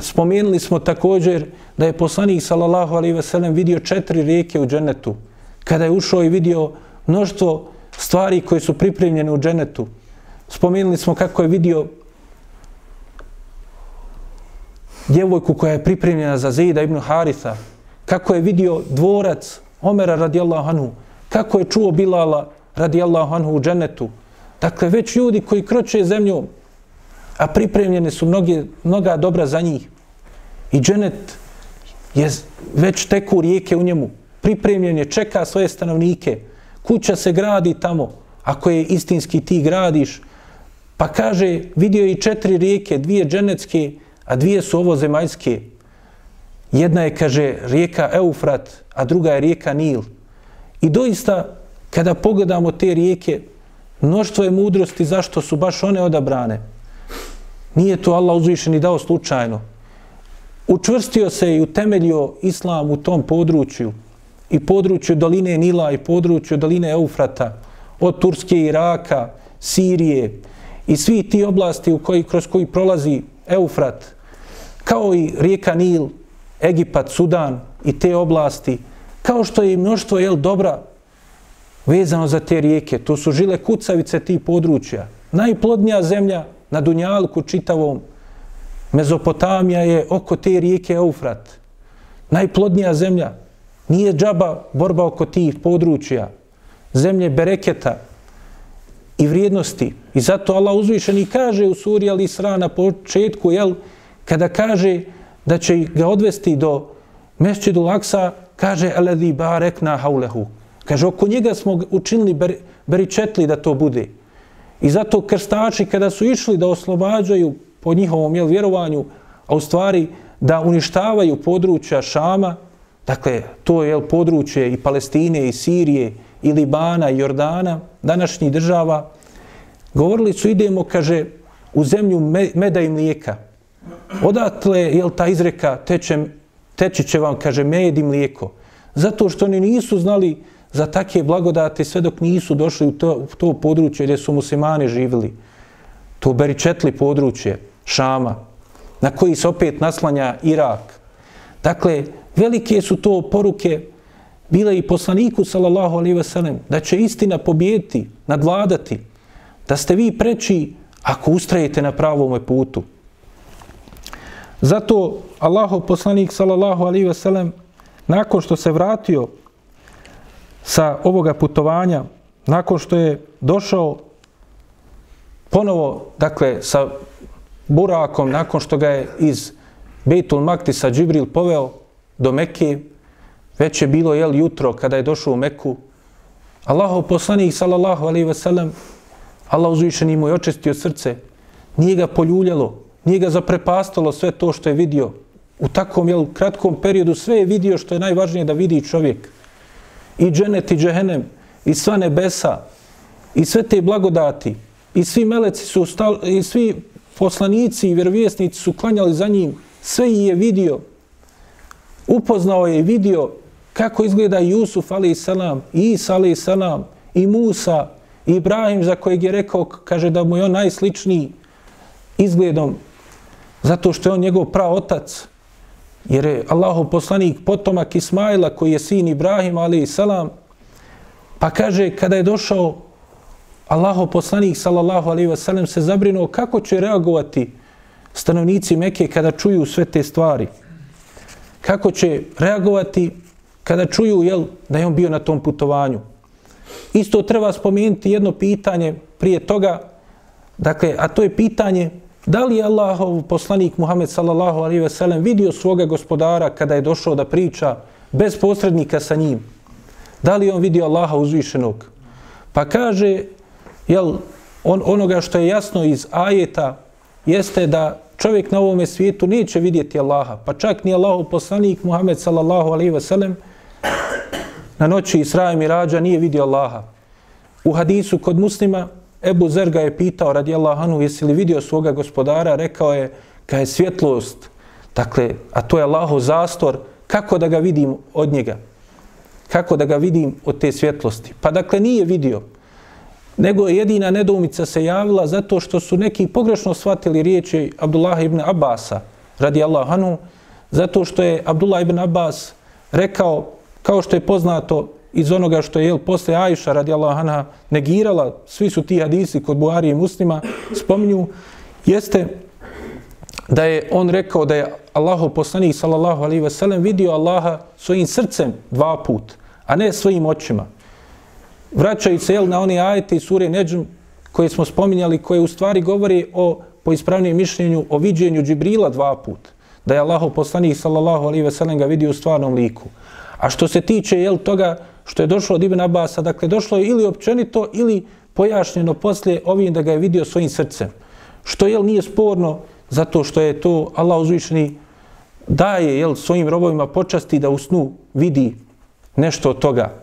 Spomenuli smo također da je poslanik sallallahu alaihi ve sellem vidio četiri rijeke u dženetu. Kada je ušao i vidio mnoštvo stvari koje su pripremljene u dženetu. Spomenuli smo kako je vidio djevojku koja je pripremljena za Zida ibn Haritha, kako je vidio dvorac Omera radijallahu anhu, kako je čuo Bilala radijallahu anhu u dženetu. Dakle, već ljudi koji kroče zemljom, a pripremljene su mnoge, mnoga dobra za njih. I dženet je već teku rijeke u njemu. Pripremljen je, čeka svoje stanovnike. Kuća se gradi tamo, ako je istinski ti gradiš. Pa kaže, vidio je i četiri rijeke, dvije dženecke, a dvije su ovo zemaljske. Jedna je, kaže, rijeka Eufrat, a druga je rijeka Nil. I doista, kada pogledamo te rijeke, mnoštvo je mudrosti zašto su baš one odabrane. Nije to Allah uzvišen i dao slučajno. Učvrstio se i utemeljio islam u tom području i području doline Nila i području doline Eufrata od Turske, Iraka, Sirije i svi ti oblasti u koji, kroz koji prolazi Eufrat, kao i rijeka Nil, Egipat, Sudan i te oblasti, kao što je i mnoštvo jel, dobra vezano za te rijeke. To su žile kucavice tih područja. Najplodnija zemlja na Dunjalku čitavom Mezopotamija je oko te rijeke Eufrat. Najplodnija zemlja. Nije džaba borba oko tih područja. Zemlje bereketa i vrijednosti. I zato Allah uzvišeni kaže u suri Al-Isra na početku, jel, kada kaže da će ga odvesti do Mešćidu Laksa, kaže Eledi barekna haulehu. Kaže, oko njega smo učinili ber, beričetli da to bude. I zato krstači kada su išli da oslobađaju po njihovom jel, vjerovanju, a u stvari da uništavaju područja Šama, dakle, to je jel, područje i Palestine, i Sirije, i Libana, i Jordana, današnjih država, govorili su idemo, kaže, u zemlju meda i mlijeka. Odatle, jel, ta izreka teče, teči će vam, kaže, med i mlijeko. Zato što oni nisu znali za takve blagodate sve dok nisu došli u to, u to područje gdje su muslimani živjeli. To beričetli područje Šama, na koji se opet naslanja Irak. Dakle, velike su to poruke bile i poslaniku, sallallahu alaihi wasallam, da će istina pobijeti, nadvladati, da ste vi preći ako ustrajete na pravom putu. Zato Allahov poslanik, sallallahu alaihi wasallam, nakon što se vratio sa ovoga putovanja, nakon što je došao ponovo, dakle, sa burakom, nakon što ga je iz Bejtul Maktisa Džibril poveo do Mekke, već je bilo, jel, jutro kada je došao u Meku, Allahov poslanik, sallallahu alaihi wasallam, Allah uzvišeni mu je očistio srce, nije ga poljuljalo, nije ga zaprepastalo sve to što je vidio. U takvom jel, kratkom periodu sve je vidio što je najvažnije da vidi čovjek. I dženet i džehenem, i sva nebesa, i sve te blagodati, i svi meleci su, stali, i svi poslanici i vjerovjesnici su klanjali za njim, sve je vidio. Upoznao je i vidio kako izgleda Jusuf, ali i i Isa, ali i i Musa, i Ibrahim, za kojeg je rekao, kaže da mu je on najsličniji izgledom, zato što je on njegov prav otac, jer je Allahov poslanik potomak Ismaila, koji je sin Ibrahim, ali i salam, pa kaže, kada je došao Allahov poslanik, sallallahu alaihi wasallam, se zabrinuo kako će reagovati stanovnici Mekke kada čuju sve te stvari. Kako će reagovati kada čuju jel, da je on bio na tom putovanju. Isto treba spomenuti jedno pitanje prije toga, dakle, a to je pitanje da li je Allahov poslanik Muhammed sallallahu alaihi ve sellem vidio svoga gospodara kada je došao da priča bez posrednika sa njim. Da li je on vidio Allaha uzvišenog? Pa kaže, jel, on, onoga što je jasno iz ajeta jeste da čovjek na ovome svijetu neće vidjeti Allaha, pa čak ni Allahov poslanik Muhammed sallallahu alaihi ve sellem na noći Isra i Mirađa nije vidio Allaha. U hadisu kod muslima Ebu Zer ga je pitao radi Allahanu jesi li vidio svoga gospodara, rekao je ka je svjetlost, dakle, a to je Allahov zastor, kako da ga vidim od njega? Kako da ga vidim od te svjetlosti? Pa dakle nije vidio, nego jedina nedoumica se javila zato što su neki pogrešno shvatili riječi Abdullah ibn Abasa radi Allahanu, zato što je Abdullah ibn Abbas rekao kao što je poznato iz onoga što je jel, posle Ajša radijallahu anha negirala, svi su ti hadisi kod Buhari i muslima spominju, jeste da je on rekao da je Allahu poslanik sallallahu alaihi ve sellem vidio Allaha svojim srcem dva put, a ne svojim očima. Vraćaju se jel, na one ajete i sure Neđm koje smo spominjali, koje u stvari govori o po ispravnijem mišljenju o viđenju Džibrila dva put. Da je Allahu poslanik sallallahu alaihi ve sellem ga vidio u stvarnom liku. A što se tiče jel toga što je došlo od Ibn Abasa, dakle došlo je ili općenito ili pojašnjeno poslije ovim da ga je vidio svojim srcem. Što jel nije sporno zato što je to Allah uzvišeni daje jel svojim robovima počasti da u snu vidi nešto od toga.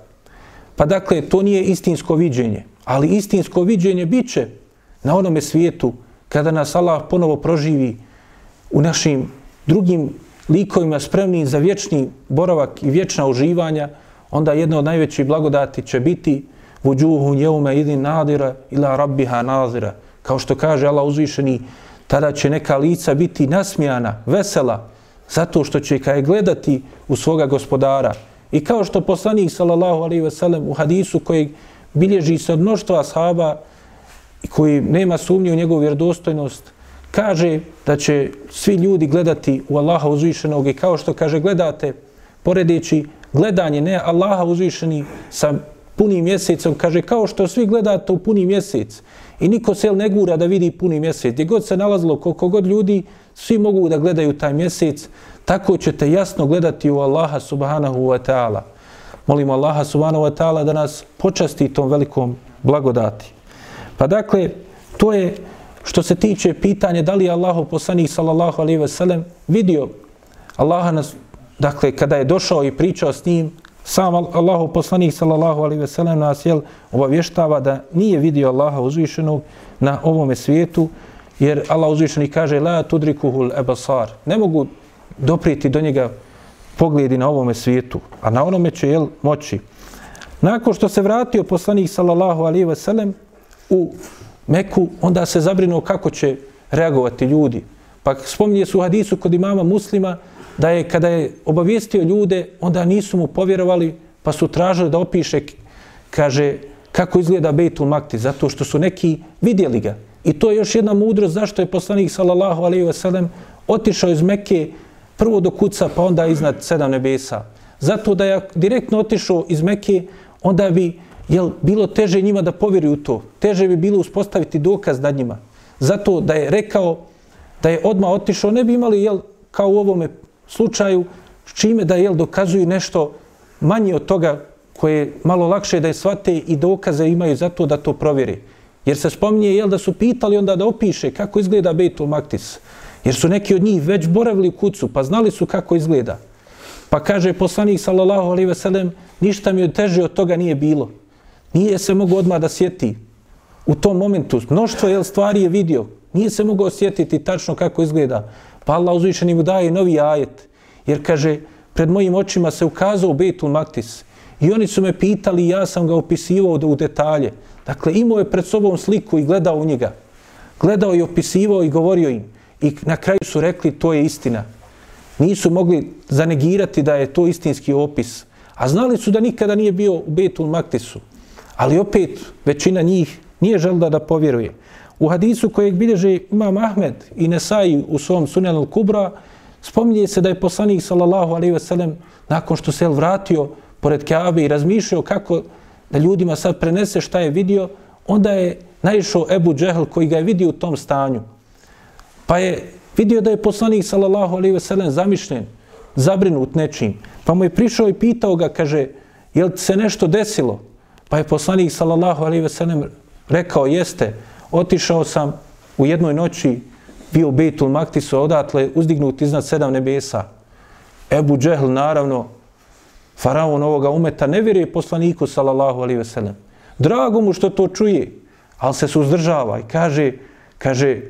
Pa dakle, to nije istinsko viđenje. Ali istinsko viđenje bit će na onome svijetu kada nas Allah ponovo proživi u našim drugim likovima spremnim za vječni boravak i vječna uživanja, onda jedna od najvećih blagodati će biti vuđuhu njeume idin nadira ila rabbiha nazira. Kao što kaže Allah uzvišeni, tada će neka lica biti nasmijana, vesela, zato što će kaj gledati u svoga gospodara. I kao što poslanik sallallahu alaihi ve sellem u hadisu koji bilježi se od mnoštva ashaba i koji nema sumnje u njegovu vjerodostojnost, kaže da će svi ljudi gledati u Allaha uzvišenog i kao što kaže gledate, poredeći gledanje ne Allaha uzvišeni sa punim mjesecom, kaže kao što svi gledate u puni mjesec i niko se ne gura da vidi puni mjesec. Gdje god se nalazilo, koliko god ljudi, svi mogu da gledaju taj mjesec, tako ćete jasno gledati u Allaha subhanahu wa ta'ala. Molimo Allaha subhanahu wa ta'ala da nas počasti tom velikom blagodati. Pa dakle, to je Što se tiče pitanja da li je Allahu poslanik sallallahu alejhi ve sellem vidio Allaha nas dakle kada je došao i pričao s njim sam Allahu poslanik sallallahu alaihi ve sellem nas jel obavještava da nije vidio Allaha uzvišenog na ovom svijetu jer Allah uzvišeni kaže la tudrikuhul absar ne mogu dopriti do njega pogledi na ovom svijetu a na onome će jel moći nakon što se vratio poslanik sallallahu alaihi ve sellem u Meku, onda se zabrinuo kako će reagovati ljudi. Pa spominje su u hadisu kod imama muslima da je kada je obavijestio ljude, onda nisu mu povjerovali, pa su tražili da opiše, kaže, kako izgleda Bejtul Makti, zato što su neki vidjeli ga. I to je još jedna mudrost zašto je poslanik sallallahu alaihi wasallam otišao iz Mekke prvo do kuca, pa onda iznad sedam nebesa. Zato da je direktno otišao iz Mekke, onda bi jel bilo teže njima da povjeruju to? Teže bi bilo uspostaviti dokaz nad njima. Zato da je rekao da je odma otišao, ne bi imali jel, kao u ovome slučaju čime da jel dokazuju nešto manje od toga koje je malo lakše da je svate i dokaze imaju zato da to provjeri. Jer se spominje jel, da su pitali onda da opiše kako izgleda Betul Maktis. Jer su neki od njih već boravili u kucu, pa znali su kako izgleda. Pa kaže poslanik sallallahu alaihi ve sellem, ništa mi od teže od toga nije bilo. Nije se mogu odmah da sjeti u tom momentu. Mnoštvo jel, stvari je vidio. Nije se mogao osjetiti tačno kako izgleda. Pa Allah uzvišeni mu daje novi ajet. Jer kaže, pred mojim očima se ukazao Betul Maktis. I oni su me pitali ja sam ga opisivao u detalje. Dakle, imao je pred sobom sliku i gledao u njega. Gledao i opisivao i govorio im. I na kraju su rekli to je istina. Nisu mogli zanegirati da je to istinski opis. A znali su da nikada nije bio u Betul Maktisu. Ali opet većina njih nije želda da povjeruje. U hadisu kojeg bilježe Imam Ahmed i Nesai u svom Sunjanu Kubra, spominje se da je poslanik sallallahu alejhi ve sellem nakon što se vratio pored Kaabe i razmišljao kako da ljudima sad prenese šta je vidio, onda je naišao Ebu Džehl koji ga je vidio u tom stanju. Pa je vidio da je poslanik sallallahu alejhi ve sellem zamišljen, zabrinut nečim. Pa mu je prišao i pitao ga, kaže, jel se nešto desilo? Pa je poslanik sallallahu alejhi ve sellem rekao, jeste, otišao sam u jednoj noći, bio u Bejtul Maktisu, odatle uzdignut iznad sedam nebesa. Ebu Džehl, naravno, faraon ovoga umeta, ne vjeruje poslaniku, sallallahu alihi ve sellem. Drago mu što to čuje, ali se suzdržava i kaže, kaže,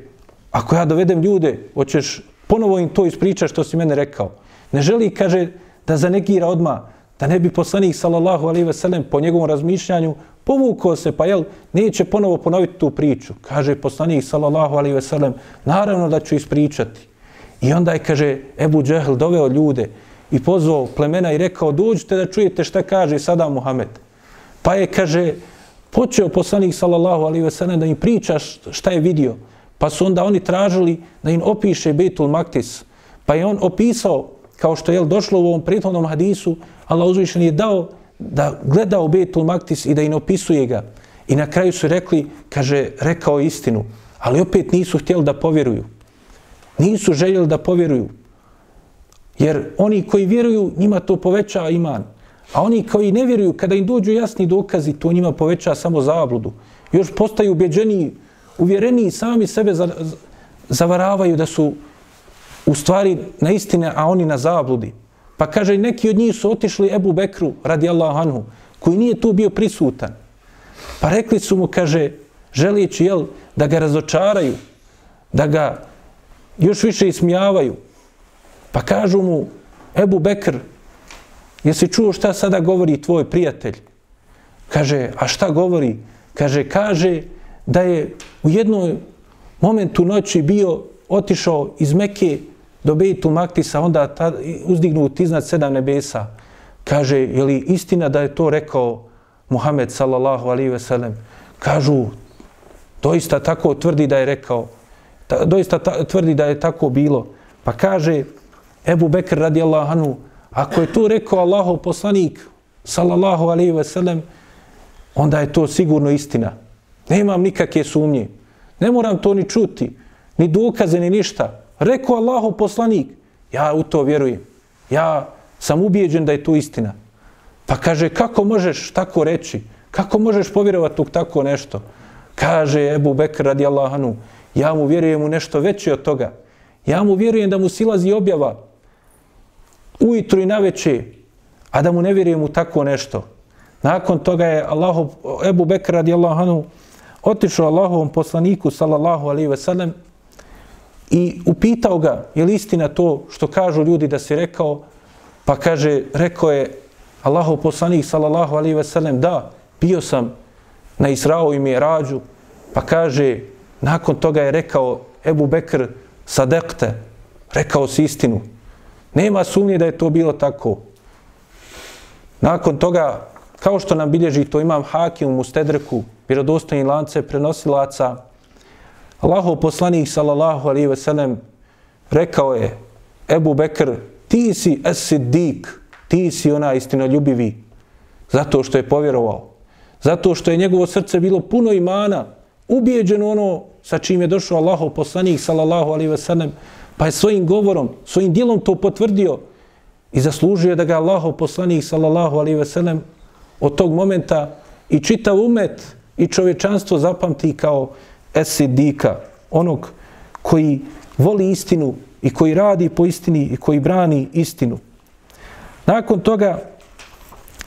ako ja dovedem ljude, hoćeš ponovo im to ispričati što si mene rekao. Ne želi, kaže, da zanegira odma da ne bi poslanik, sallallahu alaihi ve sellem, po njegovom razmišljanju, povukao se, pa jel, neće ponovo ponoviti tu priču. Kaže poslanik, sallallahu alaihi ve sellem, naravno da ću ispričati. I onda je, kaže, Ebu Džehl doveo ljude i pozvao plemena i rekao, dođite da čujete šta kaže sada Muhammed. Pa je, kaže, počeo poslanik, sallallahu alaihi ve sellem, da im priča šta je vidio. Pa su onda oni tražili da im opiše Betul Maktis. Pa je on opisao, kao što je došlo u ovom prethodnom hadisu, Allah uzvišen je dao da gleda u Betul Maktis i da im opisuje ga. I na kraju su rekli, kaže, rekao istinu. Ali opet nisu htjeli da povjeruju. Nisu željeli da povjeruju. Jer oni koji vjeruju, njima to poveća iman. A oni koji ne vjeruju, kada im dođu jasni dokazi, to njima poveća samo zabludu. Još postaju ubjeđeniji, uvjereniji, sami sebe zavaravaju da su u stvari na istine, a oni na zabludi. Pa kaže, neki od njih su otišli Ebu Bekru, radi Allahu anhu, koji nije tu bio prisutan. Pa rekli su mu, kaže, želijeći, jel, da ga razočaraju, da ga još više ismijavaju. Pa kažu mu, Ebu Bekr, jesi čuo šta sada govori tvoj prijatelj? Kaže, a šta govori? Kaže, kaže da je u jednom momentu noći bio otišao iz Mekke do Bejtu Maktisa, onda ta, uzdignut iznad sedam nebesa, kaže, je li istina da je to rekao Muhammed sallallahu alaihi ve sellem? Kažu, doista tako tvrdi da je rekao, ta, doista ta, tvrdi da je tako bilo. Pa kaže, Ebu Bekr radijallahu anhu, ako je to rekao Allahov poslanik sallallahu alaihi ve sellem, onda je to sigurno istina. Nemam nikakve sumnje. Ne moram to ni čuti, ni dokaze, ni ništa. Rekao Allahu poslanik, ja u to vjerujem. Ja sam ubijeđen da je to istina. Pa kaže, kako možeš tako reći? Kako možeš povjerovati u tako nešto? Kaže Ebu Bekr radi Allahanu, ja mu vjerujem u nešto veće od toga. Ja mu vjerujem da mu silazi objava ujutru i naveče, a da mu ne vjerujem u tako nešto. Nakon toga je Allahu, Ebu Bekr radi Allahanu otišao Allahovom poslaniku sallallahu alaihi ve sellem i upitao ga je li istina to što kažu ljudi da se rekao? Pa kaže rekao je Allahov poslanik sallallahu alaihi ve sellem da bio sam na Israu i Mirađu pa kaže nakon toga je rekao Ebu Bekr sadekte rekao si istinu. Nema sumnje da je to bilo tako. Nakon toga kao što nam bilježi to imam hakim u Mustedreku vjerodostojni lance prenosilaca Allahov poslanik sallallahu alaihi ve sellem rekao je Ebu Bekr ti si as-siddiq, ti si ona istinoljubivi zato što je povjerovao zato što je njegovo srce bilo puno imana ubijeđeno ono sa čim je došao Allahov poslanik sallallahu alaihi ve sellem pa je svojim govorom svojim dijelom to potvrdio i zaslužio je da ga Allahov poslanik sallallahu alaihi ve sellem od tog momenta i čitav umet i čovječanstvo zapamti kao esidika, onog koji voli istinu i koji radi po istini i koji brani istinu. Nakon toga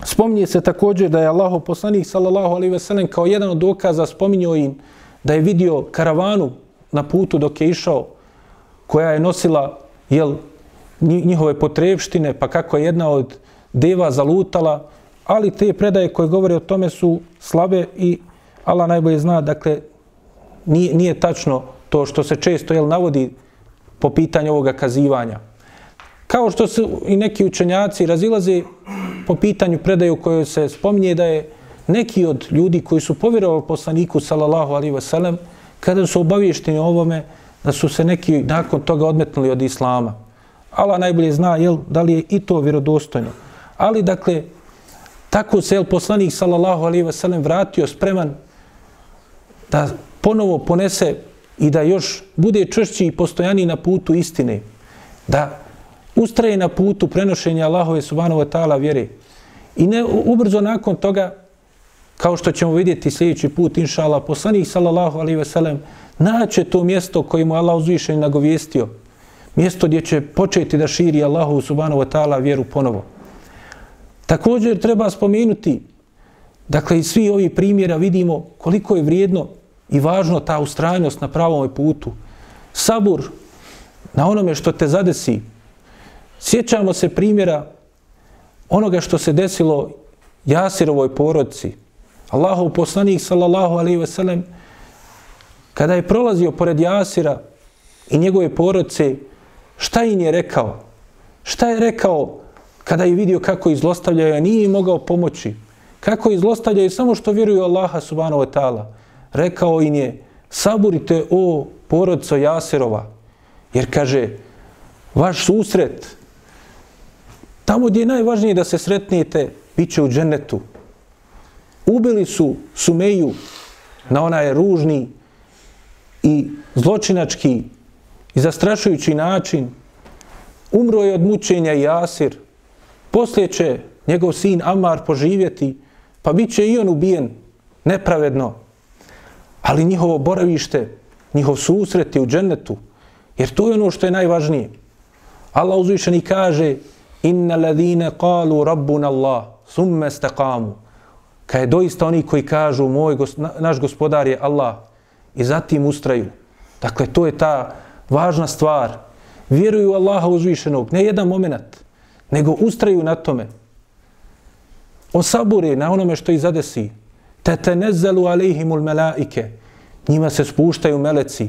spominje se također da je Allah poslanik sallallahu alaihi ve sellem kao jedan od dokaza spominjao im da je vidio karavanu na putu dok je išao koja je nosila jel, njihove potrebštine, pa kako je jedna od deva zalutala, ali te predaje koje govore o tome su slabe i Allah najbolje zna, dakle, nije, nije tačno to što se često jel, navodi po pitanju ovoga kazivanja. Kao što su i neki učenjaci razilaze po pitanju predaju kojoj se spominje da je neki od ljudi koji su povjerovali poslaniku sallallahu alaihi ve sellem kada su obavješteni o ovome da su se neki nakon toga odmetnuli od islama. Allah najbolje zna jel, da li je i to vjerodostojno. Ali dakle, tako se jel, poslanik sallallahu alaihi ve sellem vratio spreman da ponovo ponese i da još bude čvršći i postojani na putu istine, da ustraje na putu prenošenja Allahove subhanahu wa ta'ala vjere. I ne ubrzo nakon toga, kao što ćemo vidjeti sljedeći put, inša Allah, poslanih sallallahu alaihi ve sellem, naće to mjesto koje mu Allah uzvišen nagovijestio. Mjesto gdje će početi da širi Allahu subhanahu wa ta'ala vjeru ponovo. Također treba spomenuti, dakle, iz svi ovi primjera vidimo koliko je vrijedno i važno ta ustrajnost na pravom putu. Sabur na onome što te zadesi. Sjećamo se primjera onoga što se desilo Jasirovoj porodci. Allahov poslanik sallallahu alaihi ve sellem kada je prolazio pored Jasira i njegove porodce, šta im je rekao? Šta je rekao kada je vidio kako izlostavljaju, a nije im mogao pomoći? Kako izlostavljaju samo što vjeruju Allaha subhanahu wa ta'ala? Rekao im je, saburite o porodco Jaserova, jer kaže, vaš susret, tamo gdje je najvažnije da se sretnijete, bit će u džennetu. Ubili su Sumeju na onaj ružni i zločinački i zastrašujući način. Umro je od mučenja i Jasir. Poslije će njegov sin Amar poživjeti, pa bit će i on ubijen nepravedno ali njihovo boravište, njihov susret je u džennetu, jer to je ono što je najvažnije. Allah uzvišeni kaže inna ladine kalu rabbun Allah summe stakamu kad je doista oni koji kažu moj, naš gospodar je Allah i zatim ustraju. Dakle, to je ta važna stvar. Vjeruju Allaha uzvišenog, ne jedan moment, nego ustraju na tome. Osabure na onome što ih zadesi tetenezzelu alejhimul melaike. Njima se spuštaju meleci.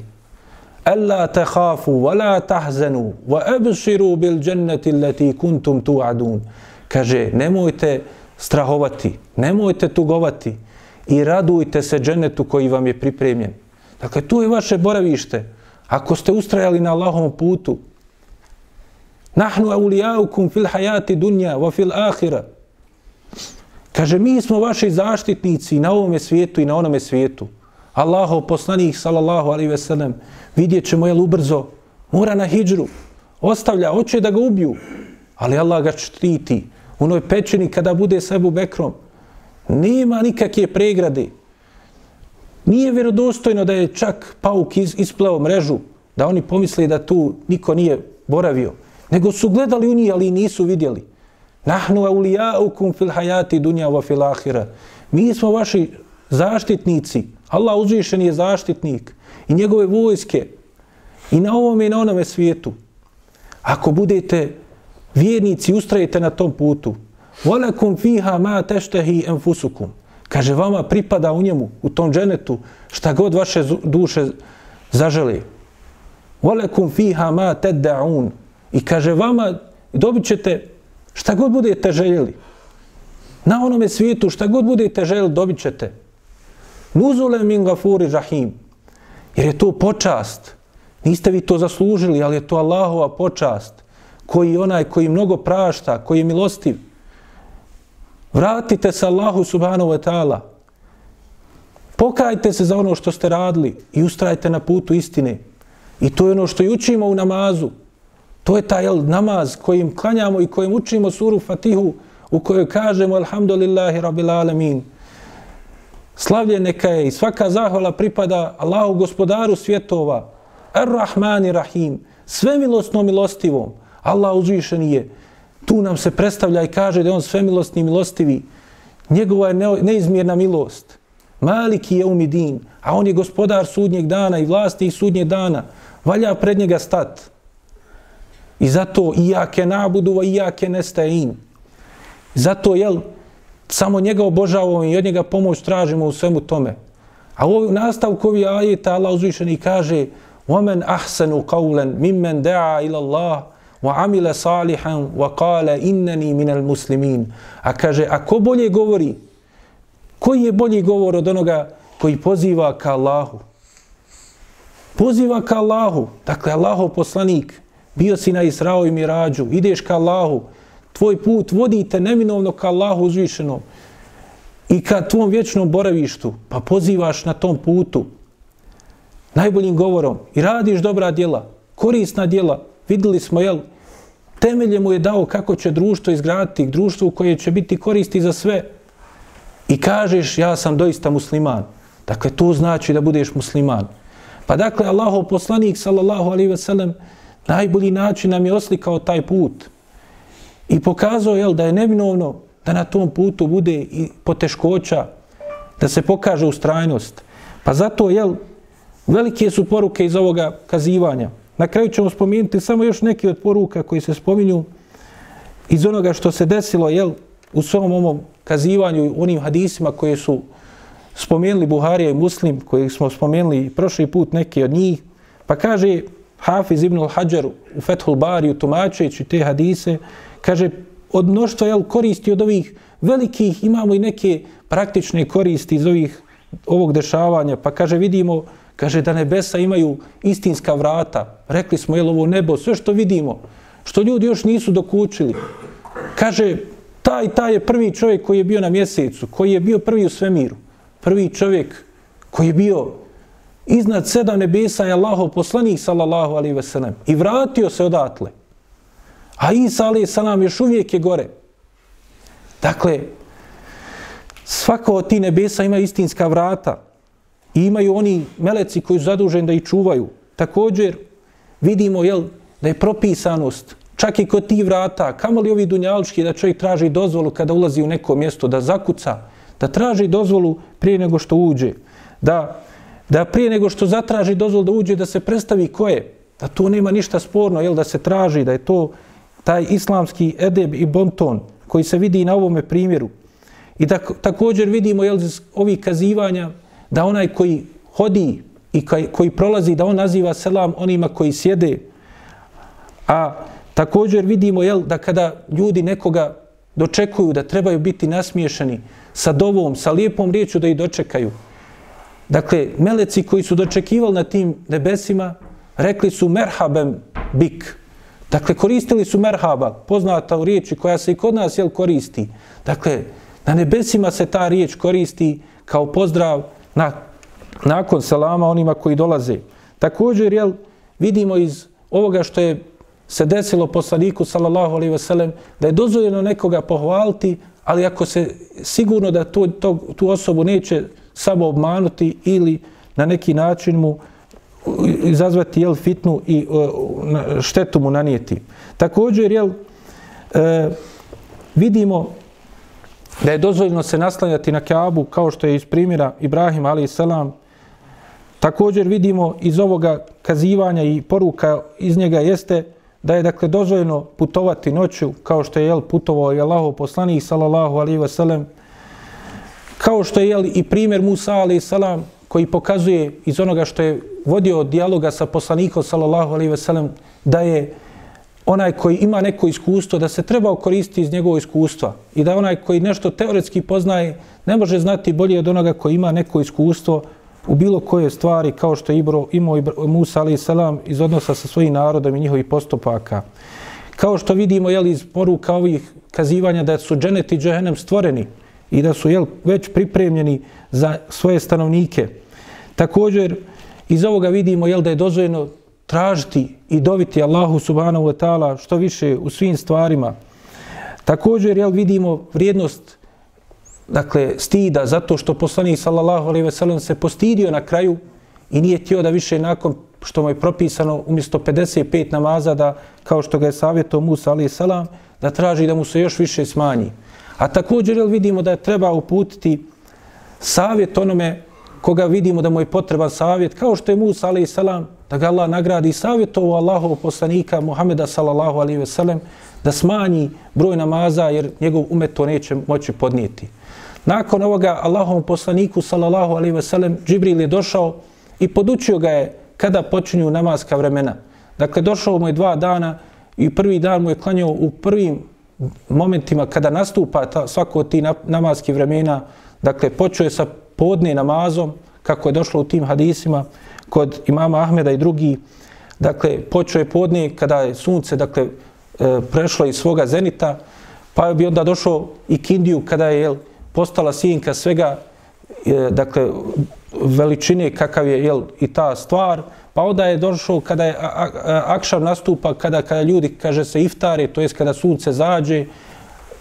Alla tahafu wa la tahzanu wa abshiru bil jannati allati kuntum tu'adun. Kaže, nemojte strahovati, nemojte tugovati i radujte se džennetu koji vam je pripremljen. Dakle, tu je vaše boravište. Ako ste ustrajali na Allahom putu, nahnu aulijaukum fil hayati dunja wa fil ahira. Kaže, mi smo vaši zaštitnici na ovome svijetu i na onome svijetu. Allaho, poslanih, sallallahu alaihi ve sellem, vidjet ćemo, jel ubrzo, mora na hijđru, ostavlja, hoće da ga ubiju, ali Allah ga štiti. U onoj pećini kada bude sa Ebu Bekrom, nema nikakve pregrade. Nije vjerodostojno da je čak pauk iz, ispleo mrežu, da oni pomisli da tu niko nije boravio, nego su gledali u njih, ali nisu vidjeli. Nahnu aulijaukum fil hayati dunja wa fil ahira. Mi smo vaši zaštitnici. Allah uzvišen je zaštitnik i njegove vojske i na ovome i na onome svijetu. Ako budete vjernici, ustrajete na tom putu. Walakum fiha ma tashtahi anfusukum. Kaže, vama pripada u njemu, u tom dženetu, šta god vaše duše zažele. Walakum fiha ma tad'un. I kaže, vama dobit ćete Šta god budete željeli, na onome svijetu, šta god budete željeli, dobit ćete. Nuzule min gafuri rahim. Jer je to počast. Niste vi to zaslužili, ali je to Allahova počast. Koji onaj koji mnogo prašta, koji je milostiv. Vratite se Allahu subhanahu wa ta'ala. Pokajte se za ono što ste radili i ustrajte na putu istine. I to je ono što i učimo u namazu. To je taj namaz kojim klanjamo i kojim učimo suru Fatihu u kojoj kažemo Alhamdulillahi Rabbil Alamin. Slavlje neka je i svaka zahvala pripada Allahu gospodaru svjetova. Ar-Rahmani Rahim. Sve milostno milostivom. Allah uzvišen je. Tu nam se predstavlja i kaže da je on sve milostni milostivi. Njegova je neizmjerna milost. Maliki je umidin. A on je gospodar sudnjeg dana i vlasti i sudnjeg dana. Valja pred njega stat. I zato i jake nabudu, i jake nestaje in. Zato, jel, samo njega obožavamo i od njega pomoć tražimo u svemu tome. A u nastavku ovih ajeta Allah uzvišeni kaže وَمَنْ أَحْسَنُ قَوْلًا مِمَّنْ دَعَا إِلَى اللَّهِ وَعَمِلَ صَالِحًا وَقَالَ إِنَّنِي مِنَ الْمُسْلِمِينَ A kaže, a ko bolje govori? Koji je bolji govor od onoga koji poziva ka Allahu? Poziva ka Allahu. Dakle, Allahov poslanik. Bio si na Israo i Mirađu. Ideš ka Allahu tvoj put vodite neminovno ka Allahu uzvišenom i ka tvom vječnom boravištu, pa pozivaš na tom putu najboljim govorom i radiš dobra djela, korisna djela, videli smo, jel, temelje mu je dao kako će društvo izgraditi, društvo koje će biti koristi za sve i kažeš ja sam doista musliman. Dakle, to znači da budeš musliman. Pa dakle, Allahov poslanik, sallallahu alaihi ve sellem, najbolji način nam je oslikao taj put i pokazao jel, da je neminovno da na tom putu bude i poteškoća, da se pokaže ustrajnost. Pa zato, jel, velike su poruke iz ovoga kazivanja. Na kraju ćemo spomenuti samo još neke od poruka koji se spominju iz onoga što se desilo, jel, u svom ovom kazivanju, onim hadisima koje su spomenuli Buharija i Muslim, koji smo spomenuli prošli put neke od njih, pa kaže Hafiz ibn al-Hajar u Fethul Bariju tumačeći te hadise, kaže, od mnoštva jel, koristi od ovih velikih, imamo i neke praktične koristi iz ovih, ovog dešavanja, pa kaže, vidimo, kaže da nebesa imaju istinska vrata. Rekli smo, jel, ovo nebo, sve što vidimo, što ljudi još nisu dokučili. Kaže, taj, taj je prvi čovjek koji je bio na mjesecu, koji je bio prvi u svemiru. Prvi čovjek koji je bio iznad sedam nebesa je Allahov poslanik, sallallahu alaihi ve sellem, i vratio se odatle. A Isa alaihi salam još uvijek je gore. Dakle, svako od ti nebesa ima istinska vrata i imaju oni meleci koji su zaduženi da ih čuvaju. Također vidimo jel, da je propisanost čak i kod ti vrata, kamo li ovi dunjalički da čovjek traži dozvolu kada ulazi u neko mjesto da zakuca, da traži dozvolu prije nego što uđe, da, da prije nego što zatraži dozvolu da uđe, da se predstavi ko je, da to nema ništa sporno, jel, da se traži, da je to taj islamski edeb i bonton koji se vidi na ovome primjeru. I da također vidimo jel, ovih kazivanja da onaj koji hodi i koji, koji prolazi, da on naziva selam onima koji sjede. A također vidimo jel, da kada ljudi nekoga dočekuju da trebaju biti nasmiješani sa dovom, sa lijepom riječu da ih dočekaju. Dakle, meleci koji su dočekivali na tim nebesima, rekli su merhabem bik, Dakle, koristili su merhaba, poznata u riječi koja se i kod nas jel, koristi. Dakle, na nebesima se ta riječ koristi kao pozdrav na, nakon salama onima koji dolaze. Također, jel, vidimo iz ovoga što je se desilo poslaniku, sallallahu alaihi sellem da je dozvoljeno nekoga pohvaliti, ali ako se sigurno da tu, to, tu osobu neće samo obmanuti ili na neki način mu izazvati jel, fitnu i e, štetu mu nanijeti. Također, jel, e, vidimo da je dozvoljeno se naslanjati na Kaabu kao što je iz primjera Ibrahim ali selam. Također vidimo iz ovoga kazivanja i poruka iz njega jeste da je dakle dozvoljeno putovati noću kao što je jel putovao i Allahov poslanik sallallahu alejhi ve sellem kao što je jeli, i primjer Musa alejhi koji pokazuje iz onoga što je vodio dijaloga sa poslanikom sallallahu alejhi ve sellem da je onaj koji ima neko iskustvo da se treba koristiti iz njegovog iskustva i da onaj koji nešto teoretski poznaje ne može znati bolje od onoga koji ima neko iskustvo u bilo koje stvari kao što je Ibro, imao Ibro, Musa alejhi iz odnosa sa svojim narodom i njihovih postupaka. Kao što vidimo jeli, iz poruka ovih kazivanja da su dženeti i džehennem stvoreni i da su jel, već pripremljeni za svoje stanovnike. Također, iz ovoga vidimo jel, da je dozvoljeno tražiti i dobiti Allahu subhanahu wa ta'ala što više u svim stvarima. Također, jel, vidimo vrijednost dakle, stida zato što poslanik sallallahu alaihi ve sellem se postidio na kraju i nije htio da više nakon što mu je propisano umjesto 55 namaza da, kao što ga je savjeto Musa alaihi salam, da traži da mu se još više smanji. A također jel, vidimo da treba uputiti savjet onome koga vidimo da mu je potreban savjet, kao što je Musa alaihi salam, da ga Allah nagradi savjetovo Allahov poslanika Muhameda sallallahu alaihi ve sellem, da smanji broj namaza jer njegov umet to neće moći podnijeti. Nakon ovoga Allahovom poslaniku sallallahu alaihi ve sellem Džibril je došao i podučio ga je kada počinju namazka vremena. Dakle, došao mu je dva dana i prvi dan mu je klanjao u prvim momentima kada nastupa ta, svako od tih namazskih vremena. Dakle, počuje sa podne namazom, kako je došlo u tim hadisima, kod imama Ahmeda i drugi. Dakle, počeo je podne kada je sunce, dakle, e, prešlo iz svoga zenita, pa bi onda došao i kindiju kada je jel, postala sinka svega, e, dakle, veličine kakav je jel, i ta stvar, pa onda je došao kada je akšav nastupa, kada, kada ljudi, kaže se, iftare, to jest kada sunce zađe,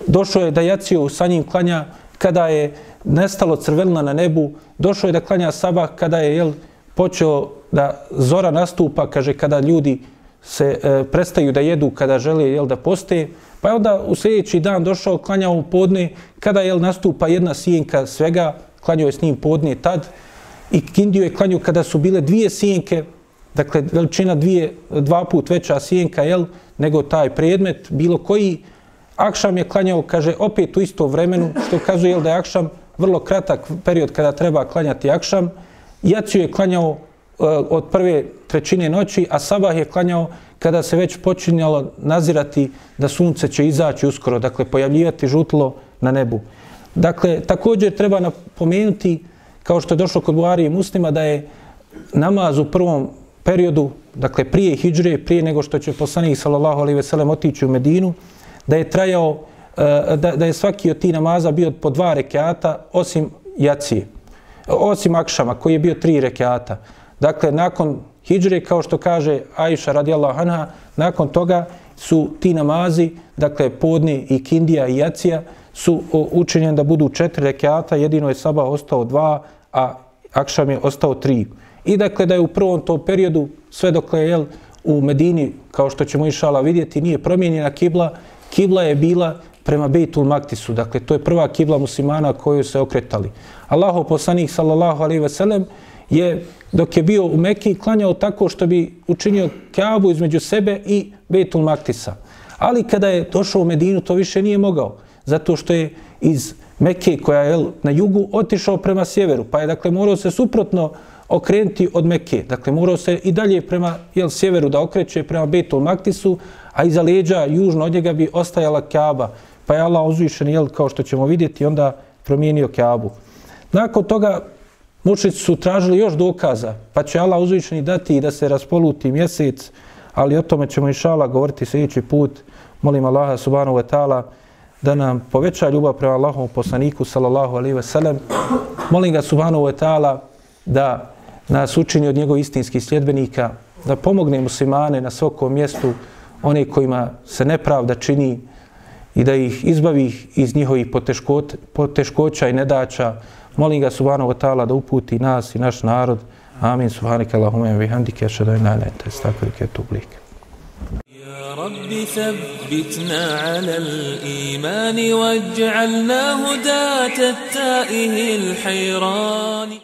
došao je da jacio sa njim klanja kada je nestalo crvelna na nebu, došao je da klanja sabah kada je jel, počeo da zora nastupa, kaže, kada ljudi se e, prestaju da jedu, kada žele jel, da poste, pa je onda u sljedeći dan došao, klanjao u podne, kada jel, nastupa jedna sjenka svega, klanjao je s njim podne tad, i Kindio je klanjao kada su bile dvije sjenke, dakle veličina dvije, dva put veća sjenka, jel, nego taj predmet, bilo koji, Akšam je klanjao, kaže, opet u isto vremenu, što kazuje jel, da je Akšam vrlo kratak period kada treba klanjati Akšam. Jaciju je klanjao uh, od prve trećine noći, a Sabah je klanjao kada se već počinjalo nazirati da sunce će izaći uskoro, dakle pojavljivati žutlo na nebu. Dakle, također treba napomenuti kao što je došlo kod Buhari i muslima, da je namaz u prvom periodu, dakle prije hijdžre, prije nego što će poslanik sallallahu alejhi ve sellem otići u Medinu, da je trajao, e, da, da je svaki od tih namaza bio po dva rekiata, osim jacije, osim akšama, koji je bio tri rekiata. Dakle, nakon hijdžre, kao što kaže Aisha radijallahu anha, nakon toga su ti namazi, dakle podne i kindija i jacija, su učinjeni da budu četiri rekiata, jedino je saba ostao dva, a Akšam je ostao tri. I dakle da je u prvom tom periodu, sve dok je jel, u Medini, kao što ćemo išala vidjeti, nije promijenjena kibla, kibla je bila prema Bejtul Maktisu. Dakle, to je prva kibla muslimana koju se okretali. Allaho poslanik, sallallahu alaihi ve sellem, je, dok je bio u Mekiji, klanjao tako što bi učinio Kaabu između sebe i Bejtul Maktisa. Ali kada je došao u Medinu, to više nije mogao. Zato što je iz Mekke koja je na jugu otišao prema sjeveru, pa je dakle morao se suprotno okrenuti od Mekke. Dakle, morao se i dalje prema jel, sjeveru da okreće prema Betul Maktisu, a iza leđa južno od njega bi ostajala Kaaba. Pa je Allah uzvišen, jel, kao što ćemo vidjeti, onda promijenio Kaabu. Nakon toga mučnici su tražili još dokaza, pa će Allah uzvišeni dati da se raspoluti mjesec, ali o tome ćemo inšala govoriti sljedeći put. Molim Allaha subhanahu wa ta'ala da nam poveća ljubav prema Allahom poslaniku sallallahu alaihi ve sellem. Molim ga subhanahu wa ta'ala da nas učini od njegov istinskih sljedbenika, da pomogne muslimane na svakom mjestu, one kojima se nepravda čini i da ih izbavi iz njihovih poteškoća i nedača. Molim ga subhanahu wa ta'ala da uputi nas i naš narod. Amin. Subhanike Allahume vihamdike. Ašadu ina ne. Te stakvrike tu blike. رب ثبتنا على الإيمان واجعلنا هداة التائه الحيران